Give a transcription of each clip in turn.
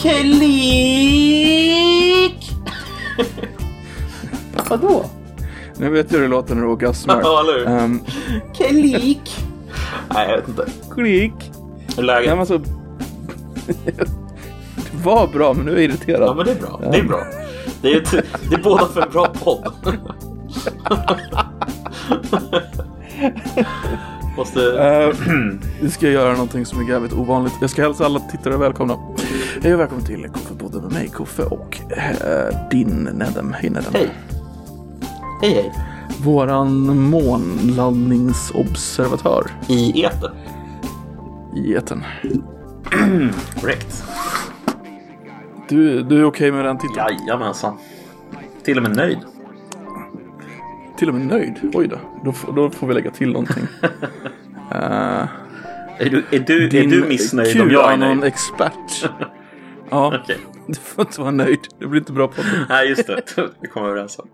Klik! Vadå? Nu vet jag hur det låter när du orgasmar. Ja, eller hur? Um, Klik! Nej, jag vet inte. klick. Hur är Nej, läget? men alltså... det var bra, men nu är jag irriterad. Ja, men det är bra. Det är bra. Det är, ett, det är båda för en bra podd. Måste... Eh, nu ska göra någonting som är jävligt ovanligt. Jag ska hälsa alla tittare välkomna. Hej och välkommen till Koffepodden med mig, Koffe, och eh, din Nedem. Hej Nedem. Hej. Hej, hej. Våran månlandningsobservatör I etern. i etern. Korrekt. Du, du är okej med den titeln? Jajamensan. Till och med nöjd. Till och med nöjd? Oj då. Då, får- då får vi lägga till någonting. Eh, Är du, är du, är du missnöjd om jag är nöjd? expert. ja, Okej. du får inte vara nöjd. Det blir inte bra på det. Nej, just det. Det kommer vi överens om.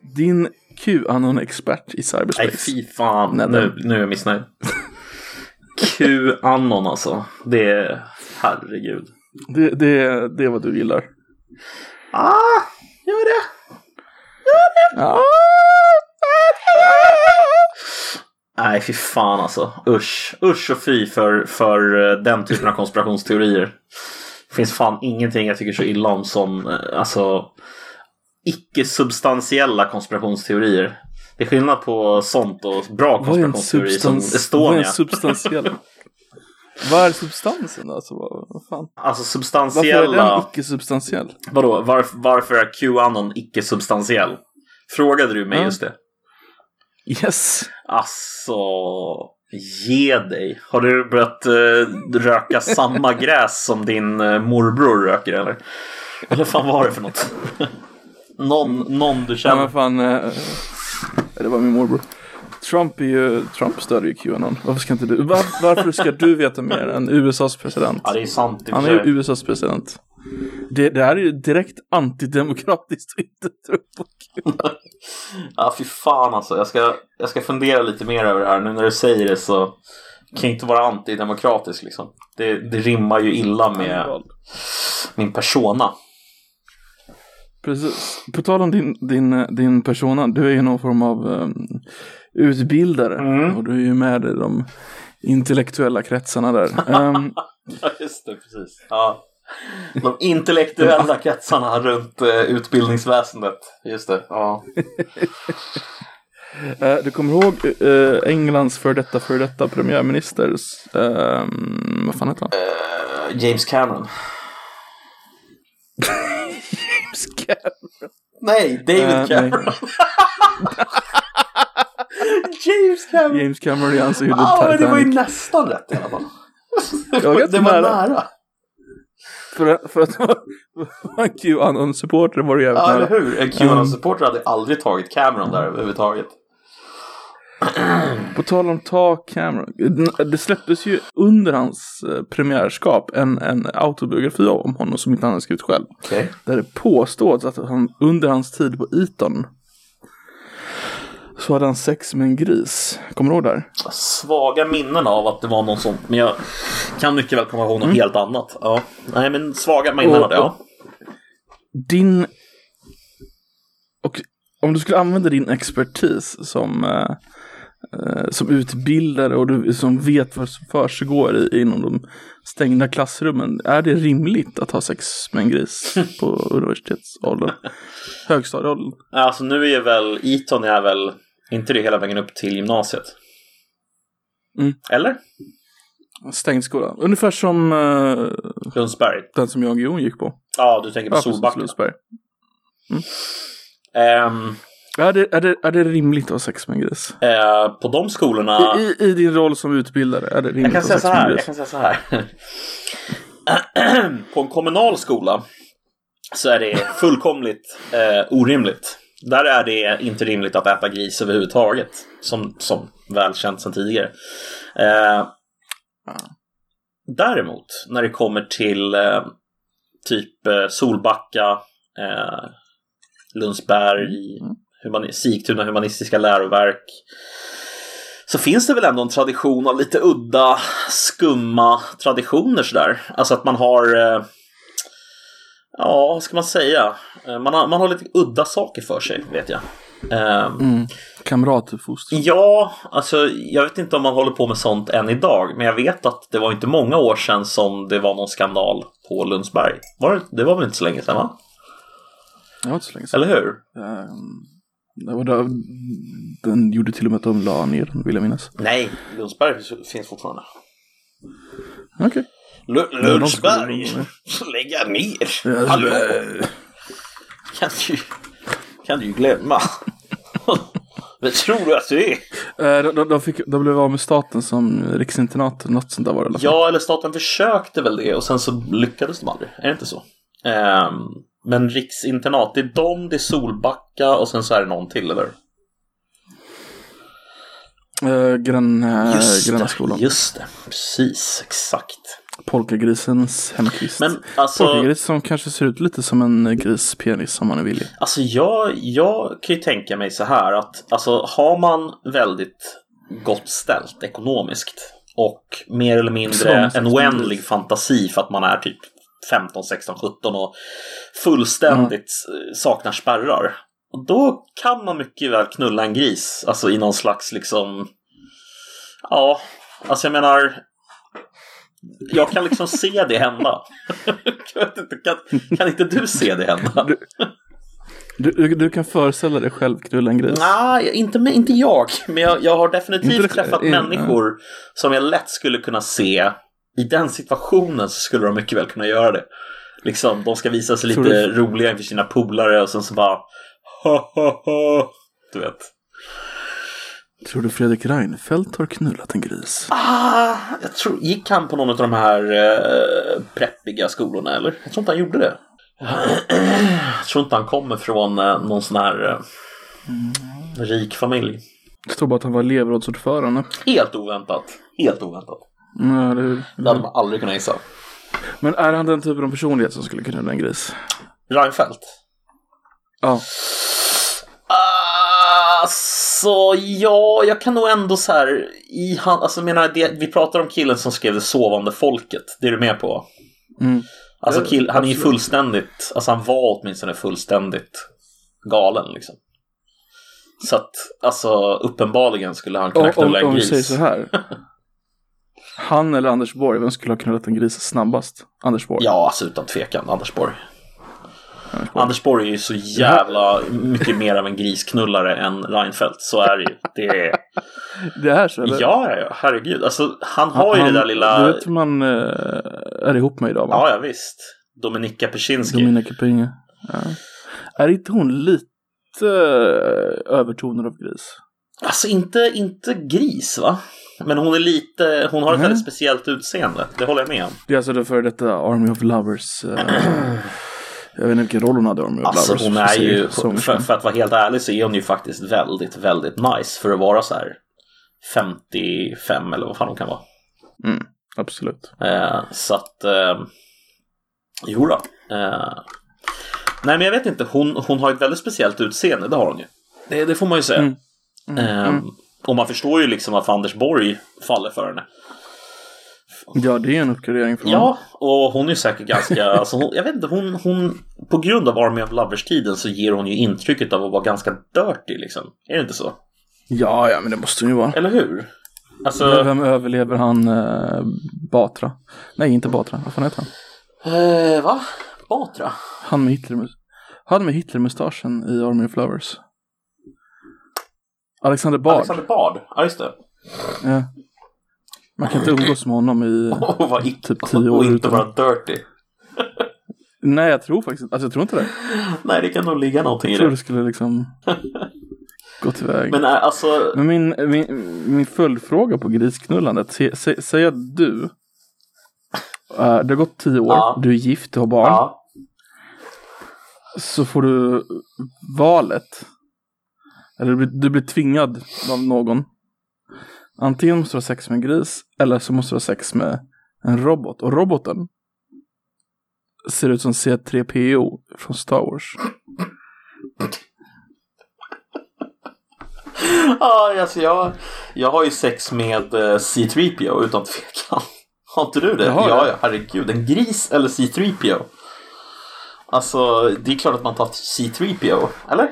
Din Qanon-expert i Nej, cyberspace. fy fan. Nej, Nu, nu är jag missnöjd. Q-anon alltså. Det är... Herregud. Det, det, det är vad du gillar. Ah, gör det. Ja. Nej, fy fan alltså. Usch. Usch och fy för, för eh, den typen av konspirationsteorier. Det finns fan ingenting jag tycker så illa om som eh, alltså icke-substantiella konspirationsteorier. Det är skillnad på sånt och bra Vad är en konspirationsteori som substans? Vad är Estonia. en substantiell? vad är substansen? Alltså, vad, vad fan? Alltså Varför är den substantiella... icke-substantiell? Vadå? Varf, varför är Qanon icke-substantiell? Frågade du mig Ja. just det? Yes. Alltså, ge dig. Har du börjat eh, röka samma gräs som din eh, morbror röker eller? Eller fan vad var det för något? någon, någon du Ja, känner? men fan. Eh, det var min morbror. Trump är ju, Trump stödjer ju Qanon. Varför ska inte du? Var, varför ska du veta mer än USAs president? Ja, det är sant Han är ju. USAs president. Det, det här är ju direkt antidemokratiskt att inte tro på. Ja, fy fan alltså. Jag ska, jag ska fundera lite mer över det här. Nu när du säger det så kan jag inte vara antidemokratisk liksom. Det, det rimmar ju illa med min persona. Precis. På tal om din, din, din persona, du är ju någon form av um, utbildare. Mm. Och du är ju med i de intellektuella kretsarna där. Ehm, Ja, just det, precis. Ja. De intellektuella kretsarna runt eh, utbildningsväsendet. Just det, ja. eh, du kommer ihåg eh, Englands för detta för detta premiärministers, ehm, vad fan heter han? James Cameron. James Cameron. Nej, David Eh, Cameron. James Cameron. James Cameron är han som gjorde Ja, men det var ju nästan rätt i alla fall. Det var nära. För, för att det var var en Qanon-supporter var det jävligt Ja, eller hur? En Qanon-supporter hade aldrig tagit Cameron där överhuvudtaget. På tal om ta Cameron. Det släpptes ju under hans eh, premiärskap en, en autobiografi om honom som inte han hade skrivit själv. Okej. Där det påstås att han under hans tid på Eton så hade han sex med en gris. Kommer du ihåg det här? Svaga minnen av att det var något sånt. Men jag kan mycket väl komma ihåg något helt annat. Ja. Nej, men svaga minnen Och- av det. Ja. Din... Och om du skulle använda din expertis som, eh, eh, som utbildare och du som vet vad som försiggår i, inom de stängda klassrummen. Är det rimligt att ha sex med en gris på universitetsåldern? Högstadieåldern? Alltså nu är väl Eton är väl inte det hela vägen upp till gymnasiet. Mm. Eller? Stängd skola. Ungefär som eh, Lundsberg. den som jag och Jon gick på. Ja, du tänker på Ja, Solbacka. Lundsberg. Ehm, Är det, är, det, är det rimligt att ha sex med en gris? eh, på de skolorna... I, I din roll som utbildare, är det rimligt Jag kan att säga ha så sex med en Jag gris? kan säga så här. på en kommunal skola så är det fullkomligt eh, orimligt. Där är det inte rimligt att äta gris överhuvudtaget. Som, som välkänt sedan tidigare. Eh, däremot, när det kommer till eh, typ eh, Solbacka, eh, Lundsberg, humani- Sigtuna humanistiska läroverk. Så finns det väl ändå en tradition av lite udda, skumma traditioner sådär. Alltså att man har eh, Ja, vad ska man säga? Eh, Man har, man har lite udda saker för sig, vet jag. Ehm, Mm. Kamratuppfostran. Ja, alltså jag vet inte om man håller på med sånt än idag, men jag vet att det var inte många år sedan som det var någon skandal på Lundsberg. Var det, det var väl inte så länge sedan, va? Det var inte så länge sedan. Eller hur? Ehm, det var den gjorde till och med att de la ner den, vill jag minnas. Nej, Lundsberg finns fortfarande. Okej. Lu- Lundsberg? Lägga ner? Hallå? Kan du, kan du glömma. Vad tror du att du är? Eh, de, de, de, fick, de blev av med staten som riksinternat, något sånt där var det i alla fall. Ja, eller staten försökte väl det och sen så lyckades de aldrig. Är det inte så? Ehm, men riksinternat, det är de, det är Solbacka och sen så är det någon till, eller? Uh, Grön, Gröna skolan. just det. Precis, exakt. Polkagrisens hemkvist. Men alltså, Polkagris som kanske ser ut lite som en grispenis om man är villig. alltså jag, jag kan ju tänka mig så här att alltså, har man väldigt gott ställt ekonomiskt och mer eller mindre en oändlig fantasi för att man är typ 15, 16, 17 och fullständigt eh, saknar spärrar. Och Då kan man mycket väl knulla en gris, alltså i någon slags liksom... Ja, alltså jag menar... Jag kan liksom se det hända. Inte, kan, kan inte du se det hända? Du, du, du kan föreställa dig själv knulla en gris. Nej, inte, inte jag. Men jag, jag har definitivt Inte träffat eh, människor som jag lätt skulle kunna se. I den situationen så skulle de mycket väl kunna göra det. Liksom, de ska visa sig lite du- roliga inför sina polare och sen så bara... Ha, ha, ha. Du vet. Tror du Fredrik Reinfeldt har knullat en gris? Ah, jag tror, gick han på någon av de här eh, preppiga skolorna eller? Jag tror inte han gjorde det. Jag tror inte han kommer från eh, någon sån här eh, rik familj. Det står bara att han var elevrådsordförande. Helt oväntat. Helt oväntat. Mm, eller hur? Det hade man aldrig kunnat gissa. Men är han den typen av personlighet som skulle knulla en gris? Reinfeldt? Ja. Alltså, ja, jag kan nog ändå så här i han, alltså menar, det, vi pratar om killen som skrev Det sovande folket. Det är du med på? Mm. Alltså kill, han är ju fullständigt, alltså han var åtminstone fullständigt galen liksom. Så att, alltså uppenbarligen skulle han kunna knulla en om vi gris. säger så här. Han eller Anders Borg, vem skulle ha knullat en gris snabbast? Anders Borg. Ja, alltså utan tvekan, Anders Borg. Anders Borg. Anders Borg är ju så jävla mycket mer av en grisknullare än Reinfeldt. Så är det ju. Det är... Det är så eller? Ja, ja, herregud. Alltså, han har ju Han- det där lilla... Du vet hur man eh, är ihop med idag va? Ja, ja, visst. Dominika Persinski. Dominika Pinge. Ja. Är inte hon lite eh, övertonad av gris? Alltså, inte, inte gris, va? Men hon är lite... Hon har ett Nej. väldigt speciellt utseende. Det håller jag med om. Det är alltså det före detta Army of Lovers. eh, jag vet inte vilken roll hon hade of Alltså, hon är ju... För, för att vara helt ärlig så är hon ju faktiskt väldigt, väldigt nice för att vara så här 55 eller vad fan hon kan vara. Mm, absolut. Eh, så att... Eh, jo då. Eh, nej men jag vet inte. Hon, hon har ett väldigt speciellt utseende. Det har hon ju. Det, det får man ju säga. Mm. Eh, Och man förstår ju liksom varför Anders Borg faller för henne. Ja, det är en uppgradering från Ja, och hon är säkert ganska... alltså hon, jag vet inte, hon, hon... På grund av Army of Lovers-tiden så ger hon ju intrycket av att vara ganska dirty liksom. Är det inte så? ja, ja, men det måste hon ju vara. Eller hur? Alltså... Vem överlever han eh, Batra? Nej, inte Batra. Vad fan heter han? Eh, va? Batra? Han med Hitler Han med Hitlermustaschen i Army of Lovers. Alexander Bard. Alexander Bard? Ja, just det. Ja. Man kan inte umgås med honom i... Vara Typ tio år och inte vara dirty. Nej, jag tror faktiskt Alltså jag tror inte det. Nej, det kan nog ligga någonting i Jag tror det. det skulle liksom gå tillväg. Men äh, alltså... Men min, min, min följdfråga på grisknullandet. Säg att du. eh, det har gått tio år. Ja. Du är gift, du har barn. Ja. Så får du valet. Eller du blir, du blir tvingad av någon. Antingen måste du ha sex med en gris. Eller så måste du ha sex med en robot. Och roboten. Ser ut som C3PO från Star Wars. Ja, alltså jag, jag har ju sex med eh, C3PO utan tvekan. Har inte du det? Jag har ja, det. ja, herregud. En gris eller C3PO? Alltså, det är klart att man tar C3PO, eller?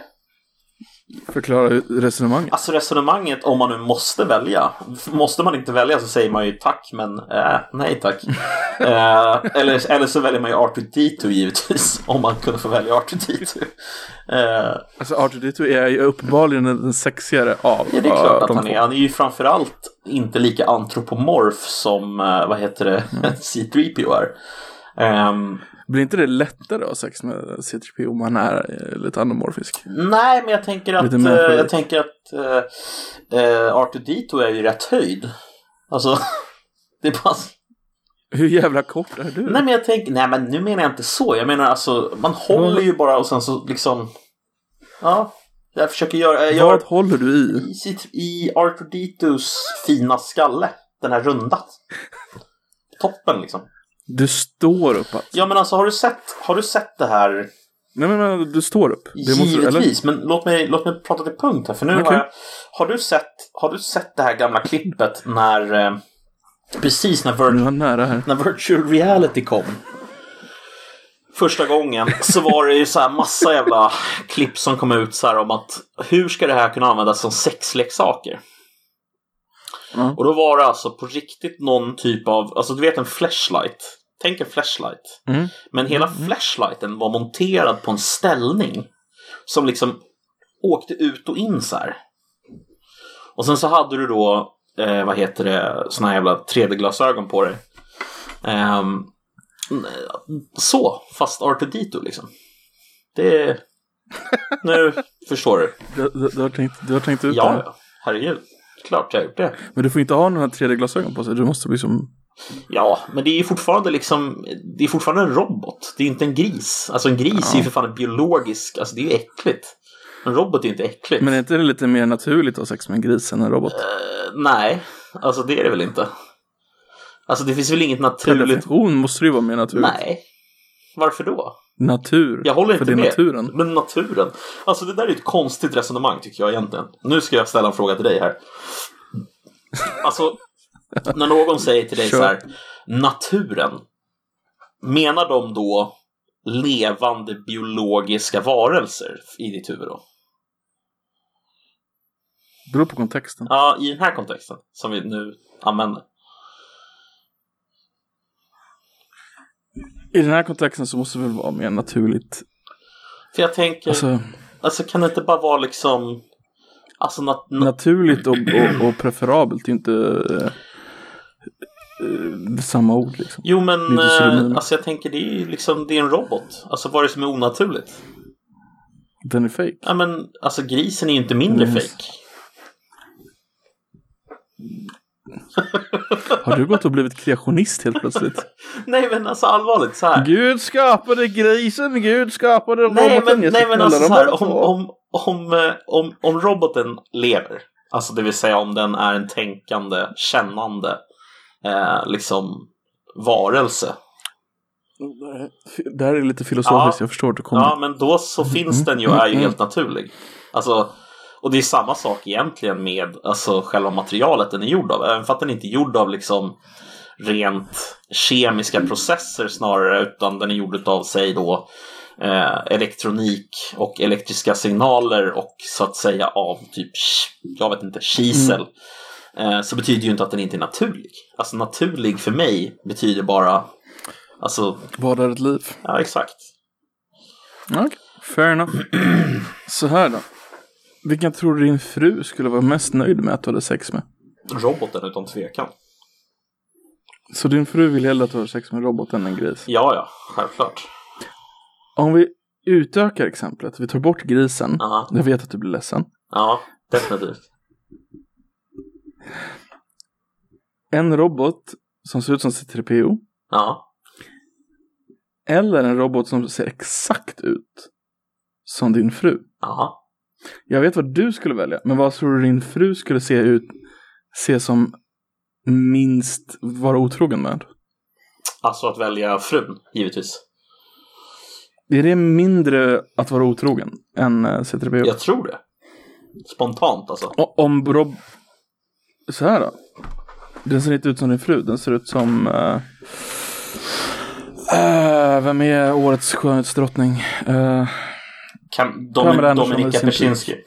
Förklara resonemanget. Alltså resonemanget om man nu måste välja. Måste man inte välja så säger man ju tack men äh, nej tack. eh, eller, eller så väljer man ju R2D2 givetvis. Om man kunde få välja R2D2. Eh, Alltså R2D2 är ju uppenbarligen den sexigare av ja det är klart att han är. Han är ju framförallt inte lika antropomorf som eh, vad heter det C3PO är. Ehm, Blir inte det lättare att ha sex med C3PO om man är eh, lite anomorfisk? Nej, men jag tänker att, eh, jag tänker att eh, eh, R2D2 är ju rätt höjd. Alltså, det är bara... Hur jävla kort är du? Nej, men jag tänker, nej men nu menar jag inte så. Jag menar alltså, man håller ju bara och sen så liksom, ja, jag försöker göra, jag Vad håller du i? i, i R2D2s fina skalle, den här runda. Toppen liksom. Du står upp alltså. Ja men alltså har du sett, har du sett det här Nej men, men du står upp. Det måste, Givetvis, men låt mig, låt mig prata till punkt här. För nu har Okej. jag... Har du, sett, har du sett det här gamla klippet när... Eh, precis när, vir, när virtual reality kom. Första gången så var det ju så här massa jävla klipp som kom ut så här om att hur ska det här kunna användas som sexleksaker? Ja. Och då var det alltså på riktigt någon typ av, alltså du vet en flashlight. Tänk en flashlight. Mm. Men hela flashlighten var monterad på en ställning som liksom åkte ut och in så här. Och sen så hade du då, eh, vad heter det, såna här jävla 3D-glasögon på dig. Ehm, så, fast R2D2 liksom. Det... Nu förstår du. Du, du, du, har tänkt, du har tänkt ut det Ja, här. ja. Herregud. Klart jag har gjort det. Men du får inte ha några 3D-glasögon på sig. Du måste liksom... Ja, men det är ju fortfarande liksom, det är fortfarande en robot. Det är inte en gris. Alltså en gris är ju för fan biologisk, alltså det är ju äckligt. En robot är inte äckligt. Men är inte det lite mer naturligt att ha sex med en gris än en robot? Eh, nej, alltså det är det väl inte. Alltså det finns väl inget naturligt. definition måste ju vara mer naturligt. Nej. Varför då? Natur. Jag håller För inte det är med. naturen. Men naturen. Alltså det där är ett konstigt resonemang tycker jag egentligen. Nu ska jag ställa en fråga till dig här. Alltså, när någon säger till dig Kör. så här, naturen. Menar de då levande biologiska varelser i ditt huvud då? Beror på kontexten. Ja, i den här kontexten som vi nu använder. I den här kontexten så måste det väl vara mer naturligt. För jag tänker, alltså, Alltså, kan det inte bara vara liksom, alltså nat- nat- naturligt och, och, och preferabelt är inte eh, samma ord liksom. Jo men eh, alltså jag tänker det är liksom det är en robot. Alltså vad är det som är onaturligt? Den är fake. Ja men alltså grisen är ju inte mindre Mm. fake. Har du gått och blivit kreationist helt plötsligt? Nej men alltså allvarligt så här. Gud skapade grisen, Gud skapade Nej roboten. men, nej, men alltså så här, om, om, om, eh, om, om roboten lever, alltså det vill säga om den är en tänkande, kännande eh, liksom varelse. Det här är lite filosofiskt, Ja. jag förstår att du kommer. Ja, men då så finns den ju och är ju helt naturlig. Alltså, och det är samma sak egentligen med alltså, själva materialet den är gjord av. Även för att den inte är gjord av liksom rent kemiska processer snarare utan den är gjord av sig då eh, elektronik och elektriska signaler och så att säga av typ, jag vet inte, kisel. Eh, så betyder ju inte att den inte är naturlig. Alltså naturlig för mig betyder bara, alltså, Vad är ett liv? ja exakt. Okay. Fair enough. Så här då. Vilken tror du din fru skulle vara mest nöjd med att du hade sex med? Roboten utan tvekan. Så din fru vill hellre att du har sex med en robot än gris? Ja, ja, självklart. Om vi utökar exemplet, vi tar bort grisen. Ja, Jag vet att du blir ledsen. ja definitivt. En robot som ser ut som C3PO. Ja, Eller en robot som ser exakt ut som din fru. ja. Jag vet vad du skulle välja, men vad tror du din fru skulle se ut, se som minst vara otrogen med? Alltså att välja frun, givetvis. Är det mindre att vara otrogen än eh, C3PO? Jag tror det. Spontant alltså. O- Om Rob... Så här då. Den ser inte ut som din fru, den ser ut som... Uh... Uh, vem är årets skönhetsdrottning? Uh, kan, Dom Dominika Persinski.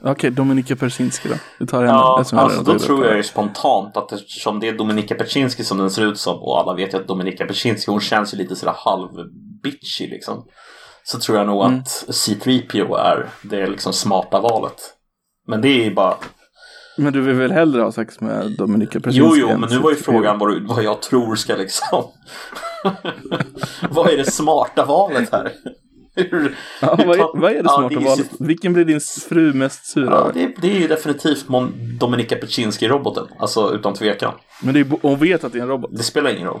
Okej, okay, Dominika Persinski då. Vi tar henne. Ja, alltså då tror jag ju spontant att eftersom det är Dominika Persinski som den ser ut som och alla vet ju att Dominika Persinski hon känns ju lite sådär halv bitchy liksom. Så tror jag nog mm. att C3PO är det liksom smarta valet. Men det är ju bara men du vill väl hellre ha sex med Dominika Persinski? Jo, jo, men nu var ju frågan vad, vad jag tror ska liksom... vad är det smarta valet här? Hur, ja, hur vad, är, vad, är, det smarta ja, valet? Vilken blir din fru mest sur ja, det, det, är ju definitivt Dominika Persinski-roboten. Alltså utan tvekan. Men det är, hon vet att det är en robot. Det spelar ingen roll.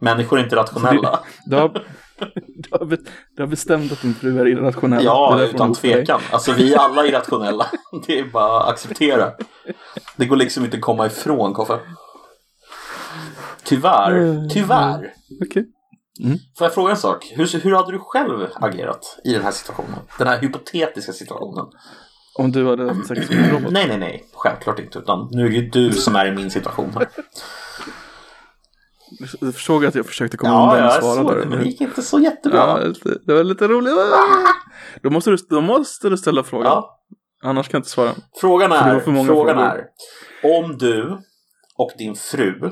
Människor är inte rationella. Du, har, du, har, du har bestämt att din fru är irrationell. Ja, utan tvekan. Alltså vi är alla irrationella. Det är bara att acceptera. Det går liksom inte att komma ifrån, Koffe. Tyvärr. Mm. Tyvärr. Okej. Okay. Mm. Får jag fråga en sak? Hur, hur hade du själv agerat i den här situationen? Den här hypotetiska situationen. Om du hade haft sex med en robot? Nej, nej, nej. Självklart inte. Utan nu är det ju du som är i min situation här. Du förstod att jag försökte komma ja, undan och svara där. Ja, men det gick inte så jättebra. Ja, det var lite roligt. Då måste du, då måste du ställa frågan. Ja. Annars kan jag inte svara. Frågan är, frågan är om du och din fru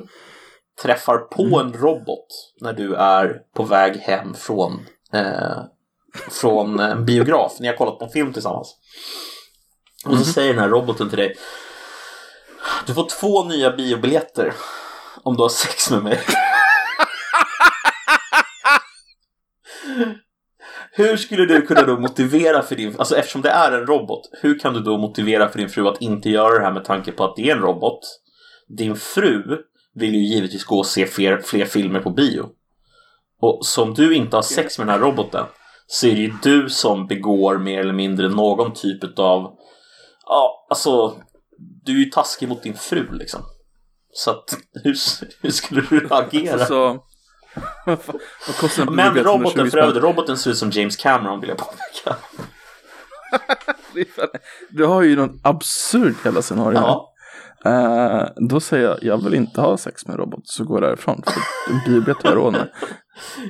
träffar på mm. en robot när du är på väg hem från, eh, från en biograf. Ni har kollat på en film tillsammans. Och så mm. säger den här roboten till dig. Du får två nya biobiljetter om du har sex med mig. Hur skulle du kunna då motivera för din, alltså eftersom det är en robot, hur kan du då motivera för din fru att inte göra det här med tanke på att det är en robot? Din fru vill ju givetvis gå och se fler, fler filmer på bio. Och som du inte har sex med den här roboten så är det ju du som begår mer eller mindre någon typ av, ja alltså, du är ju taskig mot din fru liksom. Så att, hur, hur skulle du agera? Alltså, Men roboten för övrigt, roboten ser ut som James Cameron vill jag påpeka. du har ju någon absurd jävla scenario ja. Uh, då säger jag, jag vill inte ha sex med robot, så går därifrån. För en bibel tar jag med.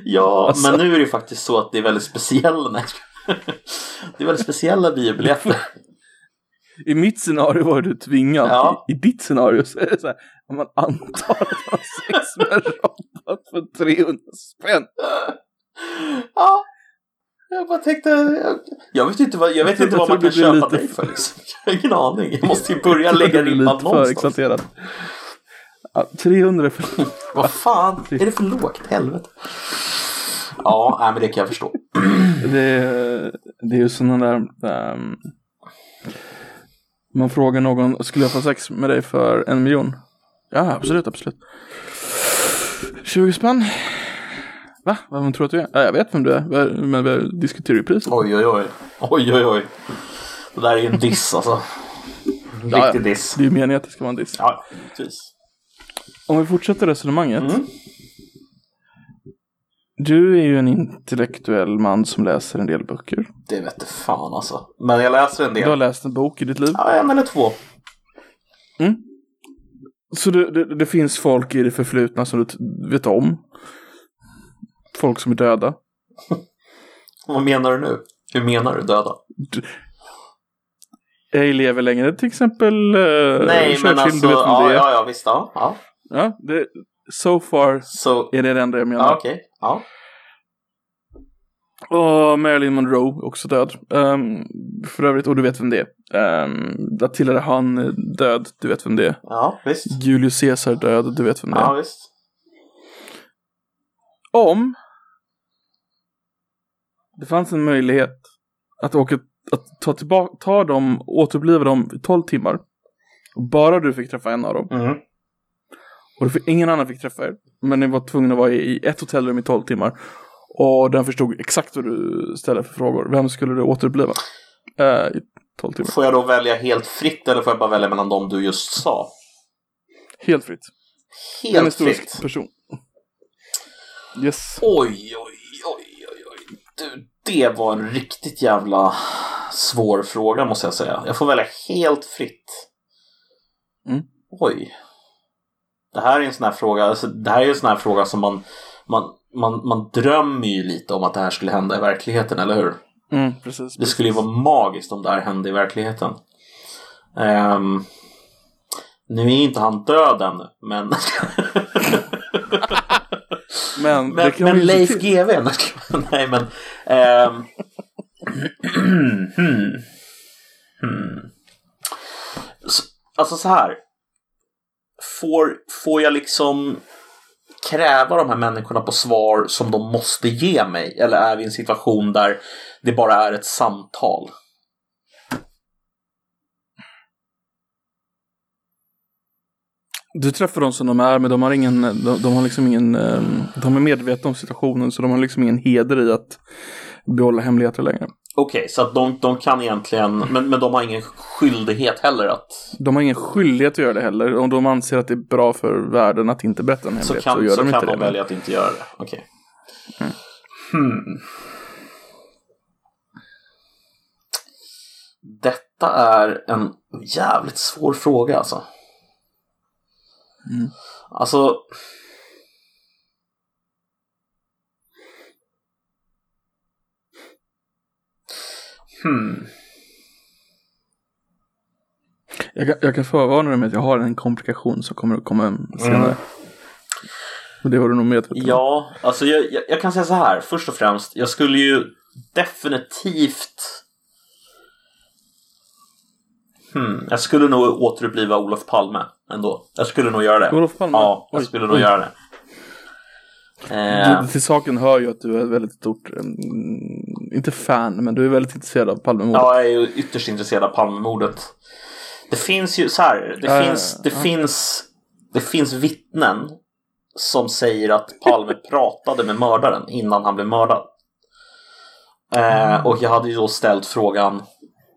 Ja, alltså. men nu är det ju faktiskt så att det är väldigt speciella, nej, det är väldigt speciella biobiljetter. I mitt scenario var du tvingad. Ja. I, I, ditt scenario så är det så här, om man antar att man har sex med en robot för 300 spänn. Ja, jag bara tänkte, jag, jag vet inte vad, jag vet inte vad man kan köpa dig för liksom. Jag har ingen aning. Jag måste ju börja lägga ribban någonstans. Ja, 300 för... vad fan, är det för lågt? Helvete. Ja, nej, men det kan jag förstå. det, det är ju sådana där... Um, man frågar någon, skulle jag få sex med dig för en miljon? Ja, absolut, absolut. 20 spänn. Va? Vem tror du att du är? Ja, jag vet vem du är, men vi diskuterar ju priset. Oj, oj, oj. Oj, oj, oj. Det där är ju en diss alltså. En ja, riktig diss. Det är ju meningen att det ska vara en diss. Ja, precis. Om vi fortsätter resonemanget. Mm. Du är ju en intellektuell man som läser en del böcker. Det vet fan alltså. Men jag läser en del. Du har läst en bok i ditt liv? Ja, en eller två. Mm. Så det, det, det, finns folk i det förflutna som du vet om? Folk som är döda? Vad menar du nu? Hur menar du döda? Du, jag lever längre till exempel. Uh, Nej, men alltså, ja, ja, ja, visst, ja. Ja, ja det, so far so, är det det enda jag menar. Ja, okay. ja. Och Marilyn Monroe, också död. Um, för övrigt, och du vet vem det är. Um, Attila han död, du vet vem det är. Ja, visst. Julius Caesar död, du vet vem det är. Ja, visst. Om det fanns en möjlighet att åka, att ta tillbaka, ta dem, återuppliva dem i 12 timmar. Och bara du fick träffa en av dem. Mm. Och fick, ingen annan fick träffa er. Men ni var tvungna att vara i, i ett hotellrum i 12 timmar. Och den förstod exakt vad du ställer för frågor. Vem skulle du återuppliva? Äh, I 12 timmar. Får jag då välja helt fritt eller får jag bara välja mellan dem du just sa? Helt fritt. Helt en historisk fritt? person. Yes. Oj, oj, oj, oj, oj. Du, det var en riktigt jävla svår fråga måste jag säga. Jag får välja helt fritt. Mm. Oj. Det här är en sån här fråga, alltså, det här är en sån här fråga som man man, man, man drömmer ju lite om att det här skulle hända i verkligheten, eller hur? Mm, precis. Det skulle ju vara magiskt om det här hände i verkligheten. Ehm, nu är inte han död ännu, men... Men, men, men Leif. GW, nej men... ehm, hmm. Hmm. Så- Alltså så här. Får, får jag liksom kräva de här människorna på svar som de måste ge mig? Eller är vi i en situation där det bara är ett samtal? Du träffar dem som de är, men de har ingen, de, de har liksom ingen, ehm, de är medvetna om situationen, så de har liksom ingen heder i att behålla hemligheter längre. Okej, så att de, de kan egentligen, men, men de har ingen skyldighet heller att De har ingen skyldighet att göra det heller. Om de anser att det är bra för världen att inte berätta en så hemlighet så, kan, gör så de kan inte de det. välja att inte göra det. Okej. Hmm. Detta är en jävligt svår fråga alltså. Mm. Alltså. Hmm. Jag kan, jag kan förvarna dig med att jag har en komplikation som kommer att komma senare. Mm. Och det var du nog medveten om. Ja, alltså jag, jag, jag kan säga så här. Först och främst, jag skulle ju definitivt... Hmm, jag skulle nog återuppliva Olof Palme ändå. Jag skulle nog göra det. Olof Palme? Ja, jag Oj, skulle nog göra det. Eh, till saken hör ju att du är ett väldigt stort, mm, inte fan, men du är väldigt intresserad av Palmemordet. ja, jag är ju ytterst intresserad av Palmemordet. Det finns ju så här, det ja, finns, det ja. finns, det finns vittnen som säger att Palme pratade med mördaren innan han blev mördad. Eh, och jag hade ju då ställt frågan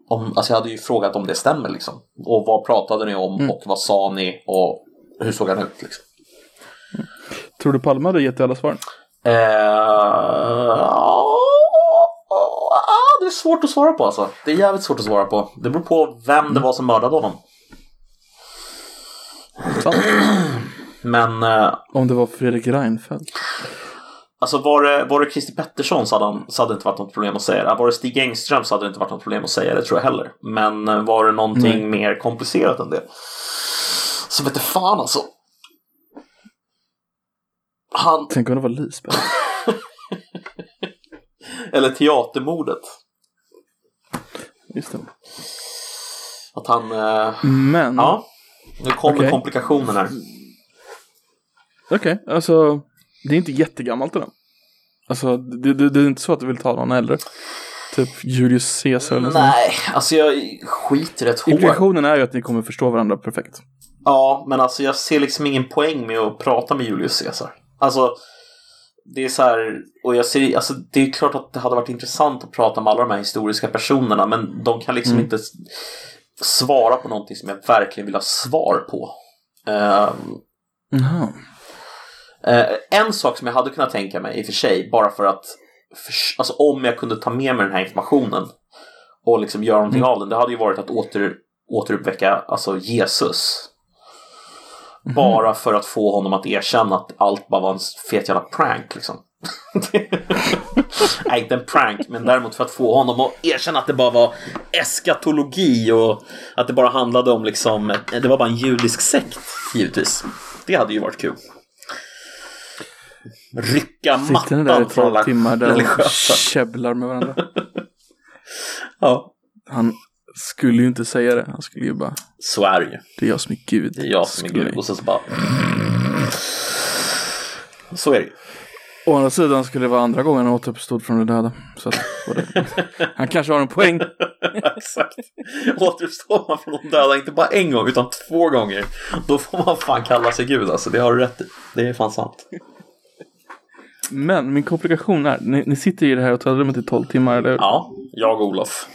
om, alltså jag hade ju frågat om det stämmer liksom. Och vad pratade ni om Mm. och vad sa ni och hur såg han ut liksom. Tror du Palme hade gett dig alla svaren? Eh, ja, det är svårt att svara på alltså. Det är jävligt svårt att svara på. Det beror på vem det var som mördade honom. Men eh, Om det var Fredrik Reinfeldt. alltså var det, var det Christer Pettersson så hade, han, så hade det inte varit något problem att säga det. Var det Stig Engström så hade det inte varit något problem att säga det tror jag heller. Men eh, var det någonting Nej. mer komplicerat än det? Så vet det fan alltså. Han, Tänk om det var Lisbeth. eller teatermordet. Just det. Att han, eh, Men, ja. Nu kommer komplikationen här. okej, alltså det är inte jättegammalt det där. Alltså det, det, det är inte så att du vill ta någon äldre. Typ Julius Caesar eller så. Nej, alltså jag skiter rätt hårt. Implikationen är ju att ni kommer förstå varandra perfekt. Ja, men alltså jag ser liksom ingen poäng med att prata med Julius Caesar. Alltså, det är så här, och jag ser, alltså det är klart att det hade varit intressant att prata med alla de här historiska personerna, men de kan liksom Mm. inte svara på någonting som jag verkligen vill ha svar på. Jaha. Eh, en sak som jag hade kunnat tänka mig i och för sig, bara för att förs- alltså, om jag kunde ta med mig den här informationen och liksom göra någonting av den, det hade ju varit att åter, återuppväcka alltså Jesus. Bara för att få honom att erkänna att allt bara var en fet jävla prank liksom. Nej, inte en prank, men däremot för att få honom att erkänna att det bara var eskatologi och att det bara handlade om liksom, det var bara en judisk sekt, givetvis. Det hade ju varit kul. Rycka Sitter ni där mattan från alla timmar där religiösa. käbblar med varandra. Ja, Han skulle ju inte säga det. Han skulle ju bara, så är det ju. det är jag som är Gud. Det är jag som är Gud. Och sen så bara... Så är det ju. Å andra sidan skulle det vara andra gången han återuppstod från de döda. Så att, både, han kanske har en poäng. Exakt. Återuppstår man från de döda inte bara en gång utan två gånger. Då får man fan kalla sig Gud alltså. Det har du rätt i. Det är fan sant. Men min komplikation är, ni, ni sitter i det här hotellrummet i 12 timmar, eller? Ja, jag och Olof.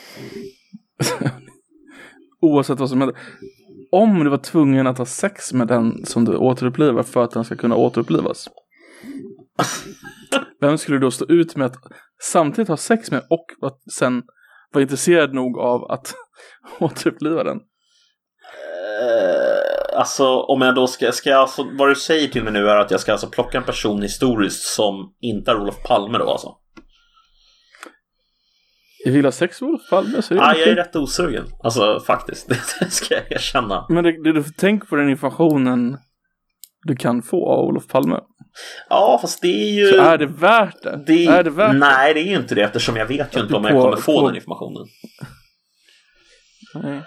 Oavsett vad som händer. Om du var tvungen att ha sex med den som du återupplivar för att den ska kunna återupplivas. Vem skulle du då stå ut med att samtidigt ha sex med och att sen vara intresserad nog av att återuppliva den? Uh, alltså om jag då ska, ska jag alltså, vad du säger till mig nu är att jag ska alltså plocka en person historiskt som inte är Olof Palme då alltså? Vill ha sex med Olof Palme så är det Ja, okej. jag är rätt osugen. Alltså faktiskt, det ska jag erkänna. Men det, det, du får tänka på den informationen du kan få av Olof Palme. Ja, fast det är ju... Så är det värt det? det är det värt? Nej, det är ju inte det eftersom jag vet ju inte om jag På- kommer få på- den informationen. Nej.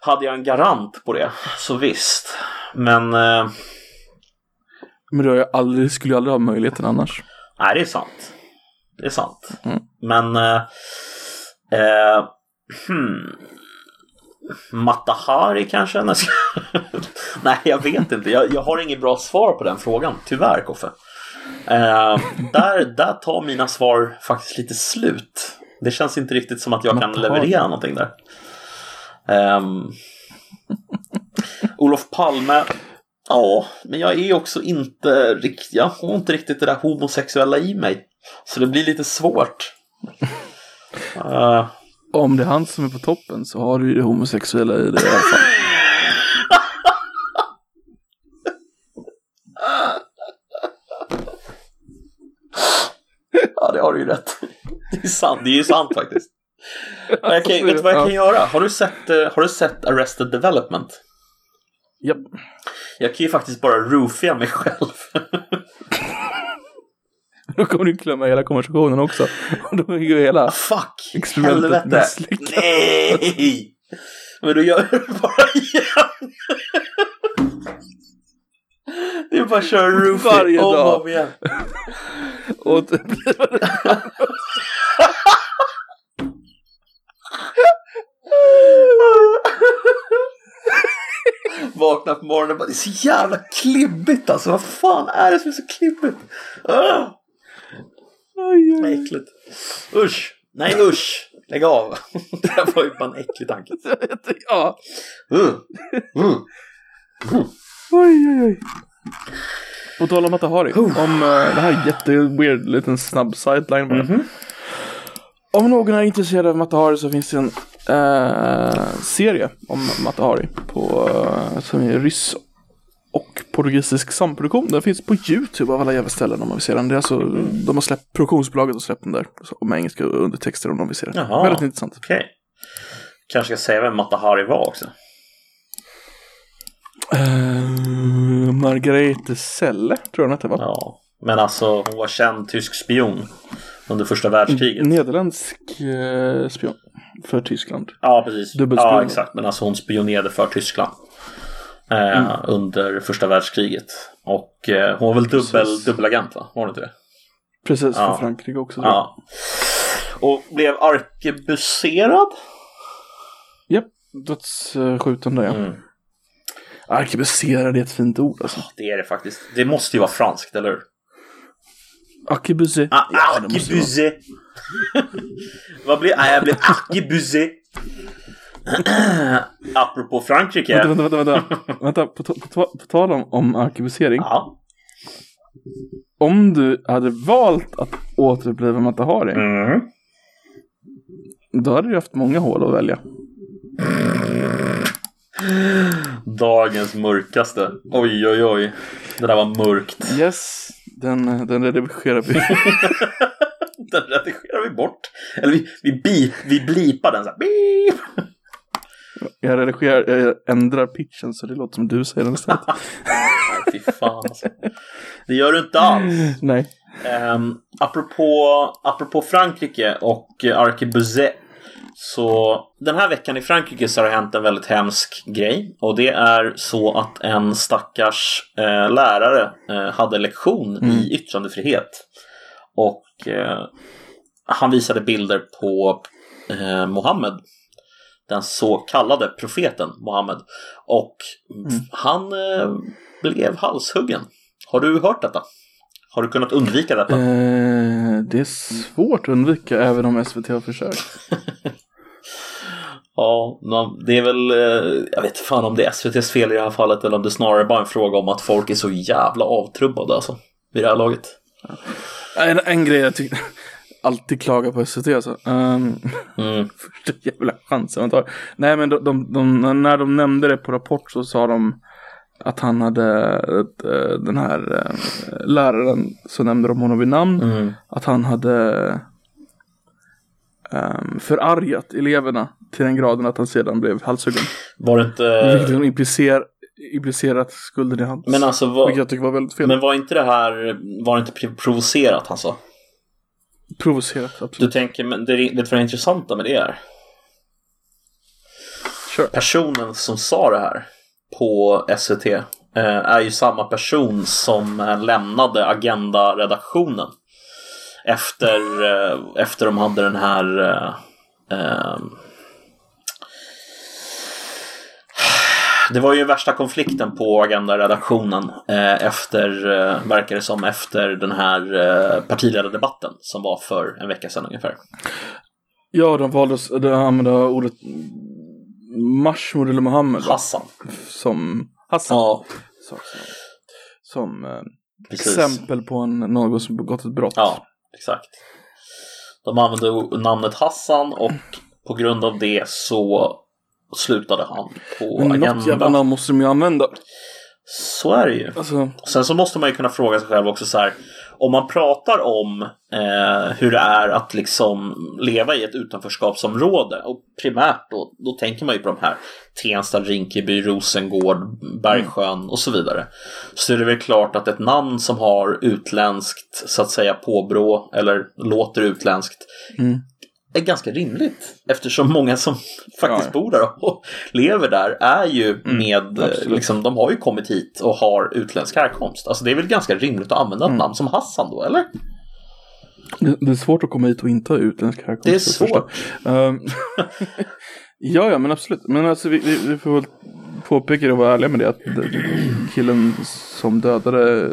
Hade jag en garant på det, så visst. Men... Eh, Men jag aldrig, skulle jag aldrig ha möjligheten annars. nej, det är sant. Det är sant. Mm. Men... Eh, eh, hmm. Matahari kanske? Nej, jag vet inte. Jag, jag har inget bra svar på den frågan, tyvärr Koffe. Eh, där, där tar mina svar faktiskt lite slut. Det känns inte riktigt som att jag kan Matahari. leverera någonting där. Ehm, Olof Palme. Ja, men jag är också inte riktigt, jag har inte riktigt det där homosexuella i mig. Så det blir lite svårt. Om det är han som är på toppen så har du ju det homosexuella i det i alla fall. Ja, det har du ju rätt Det är sant, det är ju sant faktiskt. Men kan, vet du vad jag kan göra? Har du sett, eh, har du sett Arrested Development? Japp. Jag kan ju faktiskt bara roofia mig själv. Då kommer du glömma hela konversationen också. Och då är ju hela... Fuck! Experimentet Helvete! misslyckat. Nej! Men då gör jag det bara igen. Det är bara att köra roofie Varje om och dag. om igen. Och Vakna på morgonen och bara, det är så jävla klibbigt alltså. Vad fan är det som är så klibbigt? Ah, Vad oj, äckligt. Usch. Nej usch. Lägg av. Det här var ju bara en äcklig tanke. ja. Uh. Uh. Oj, oj, oj. På tal om Matahari. Om eh, det här är jätteweird liten snabb sideline bara. Mhm. Om någon är intresserad av Matahari så finns det en eh, serie om Matahari på, eh, som är ryss och portugisisk samproduktion. Den finns på YouTube av alla jävla ställen om man vill se den. Det är alltså, De har släppt, produktionsbolaget har släppt den där. Med engelska undertexter om de vill se den. Jaha. Väldigt intressant. Okej. Kanske ska säga vem Matahari var också. Uh, Margarete Selle tror jag den hette va? Ja. Men alltså hon var känd tysk spion under första världskriget. Nederländsk eh, spion för Tyskland. Ja, precis. Ja, exakt. Men alltså hon spionerade för Tyskland. Eh, Under första världskriget. Och eh, hon var väl dubbel, Precis. dubbelagent va? Var hon inte det? Precis, Ja. för Frankrike också. Ja. Och blev arkebuserad. Japp, dödsskjutande ja. Mm. Arkebuserad är ett fint ord alltså. Det är det faktiskt. Det måste ju vara franskt, eller hur? Arkebuse. Ah, Ja, arkebuse. Vad blir... Nej, jag blev arkebuse. Apropå Frankrike. Vänta, vänta, vänta. vänta. vänta på, på, på tal om, om arkebusering. Ja. Om du hade valt att återuppliva Matahari, Mm. då hade du haft många hål att välja. Dagens mörkaste. Oj, oj, oj. Det där var mörkt. Yes, den, den redigerar vi. Den redigerar vi bort. Eller vi, vi, bi, vi blipar den så här. Beep. Jag redigerar, jag ändrar pitchen så det låter som du säger den istället. Nej, fy fan alltså. Det gör du inte alls. Nej. Um, apropå, apropå Frankrike och Arkebuse. Så den här veckan i Frankrike så har det hänt en väldigt hemsk grej. Och det är så att en stackars eh, lärare eh, hade lektion i yttrandefrihet. Och eh, han visade bilder på eh, Mohammed. Den så kallade profeten Mohammed. Och han eh, blev halshuggen. Har du hört detta? Har du kunnat undvika detta? Eh, det är svårt att undvika även om SVT har försökt. Ja, det är väl, eh, jag vet fan om det är SVTs fel i det här fallet eller om det snarare bara är en fråga om att folk är så jävla avtrubbade alltså. Vid det här laget. En, en grej jag tycker alltid klagar på SVT alltså. Um, Mm. första jävla chansen man tar. Nej men de, de, de, när de nämnde det på Rapport så sa de att han hade eh, den här eh, läraren som nämnde de honom vid namn. Mm. Att han hade um, förargat eleverna till den graden att han sedan blev halshuggen. Var det Vilket inte... hon implicer, implicerat skulden i hans. Men alltså, Vilket var, jag tycker var väldigt fel. men var inte det här, var det inte pro- provocerat han sa? Provocerat, Du absolut. tänker, men det, du vad det intressanta med det är? Kör. Personen som sa det här på SVT eh, är ju samma person som eh, lämnade Agenda-redaktionen efter, eh, efter de hade den här eh, Det var ju värsta konflikten på Agenda-redaktionen eh, efter, eh, verkar det som, efter den här eh, partiledardebatten som var för en vecka sedan ungefär. Ja, de valde att använda ordet Mashmud eller Mohammed? Hassan. som Hassan. Ja, Sak som, som eh, exempel på en, någon som begått ett brott. Ja, exakt. De använde namnet Hassan och på grund av det så slutade han på Men något jävla Agenda. namn måste de ju använda. Så är det ju. Alltså, Sen så måste man ju kunna fråga sig själv också så här. Om man pratar om eh, hur det är att liksom leva i ett utanförskapsområde och primärt då, då tänker man ju på de här Tensta, Rinkeby, Rosengård, Bergsjön och så vidare. Så är det väl klart att ett namn som har utländskt så att säga påbrå eller låter utländskt Mm. Är ganska rimligt eftersom många som faktiskt Ja, bor där och lever där är ju med, eh, absolut. liksom, de har ju kommit hit och har utländsk härkomst. Alltså det är väl ganska rimligt att använda ett namn som Hassan då, eller? det, det är svårt att komma hit och inte ha utländsk härkomst. Det är svårt. Ehm, ja, ja, men absolut. Men alltså vi, vi, vi får väl påpeka det och vara ärliga med det att killen som dödade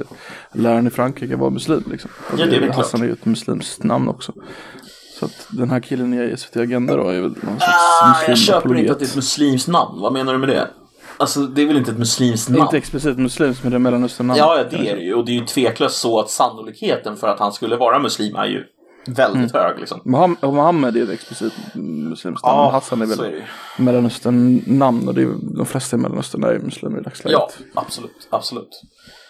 läraren i Frankrike var muslim liksom. Ja, det är väl Hassan klart. är ju ett muslimskt namn också. Så att den här killen i SVT Agenda då är väl någon slags Ah, jag köper inte att det är ett muslimskt namn. Vad menar du med det? Alltså det är väl inte ett muslimskt namn? Inte explicit muslims men det är mellanöstern Ja, ja, det är det ju. Och det är ju tveklöst så att sannolikheten för att han skulle vara muslim är ju väldigt hög. Liksom. Mohammed, är ett explicit muslimskt namn. men Hassan är väl det ju. mellanöstern namn och det är, de flesta i mellanöstern är muslimer i dagsläget. Ja, absolut. Absolut.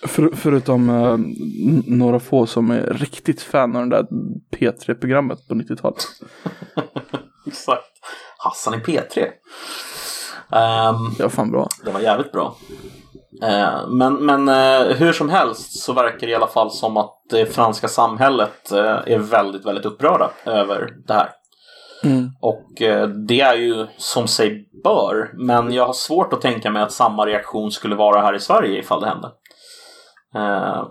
För, förutom n- några få som är riktigt fan av det där P3-programmet på 90-talet. Exakt. Hassan i P3. Ehm, Det var fan bra. Det var jävligt bra. Eh, men men eh, hur som helst så verkar det i alla fall som att det franska samhället är väldigt, väldigt upprörda över det här. Mm. Och det är ju som sig bör, men jag har svårt att tänka mig att samma reaktion skulle vara här i Sverige ifall det hände. Eh,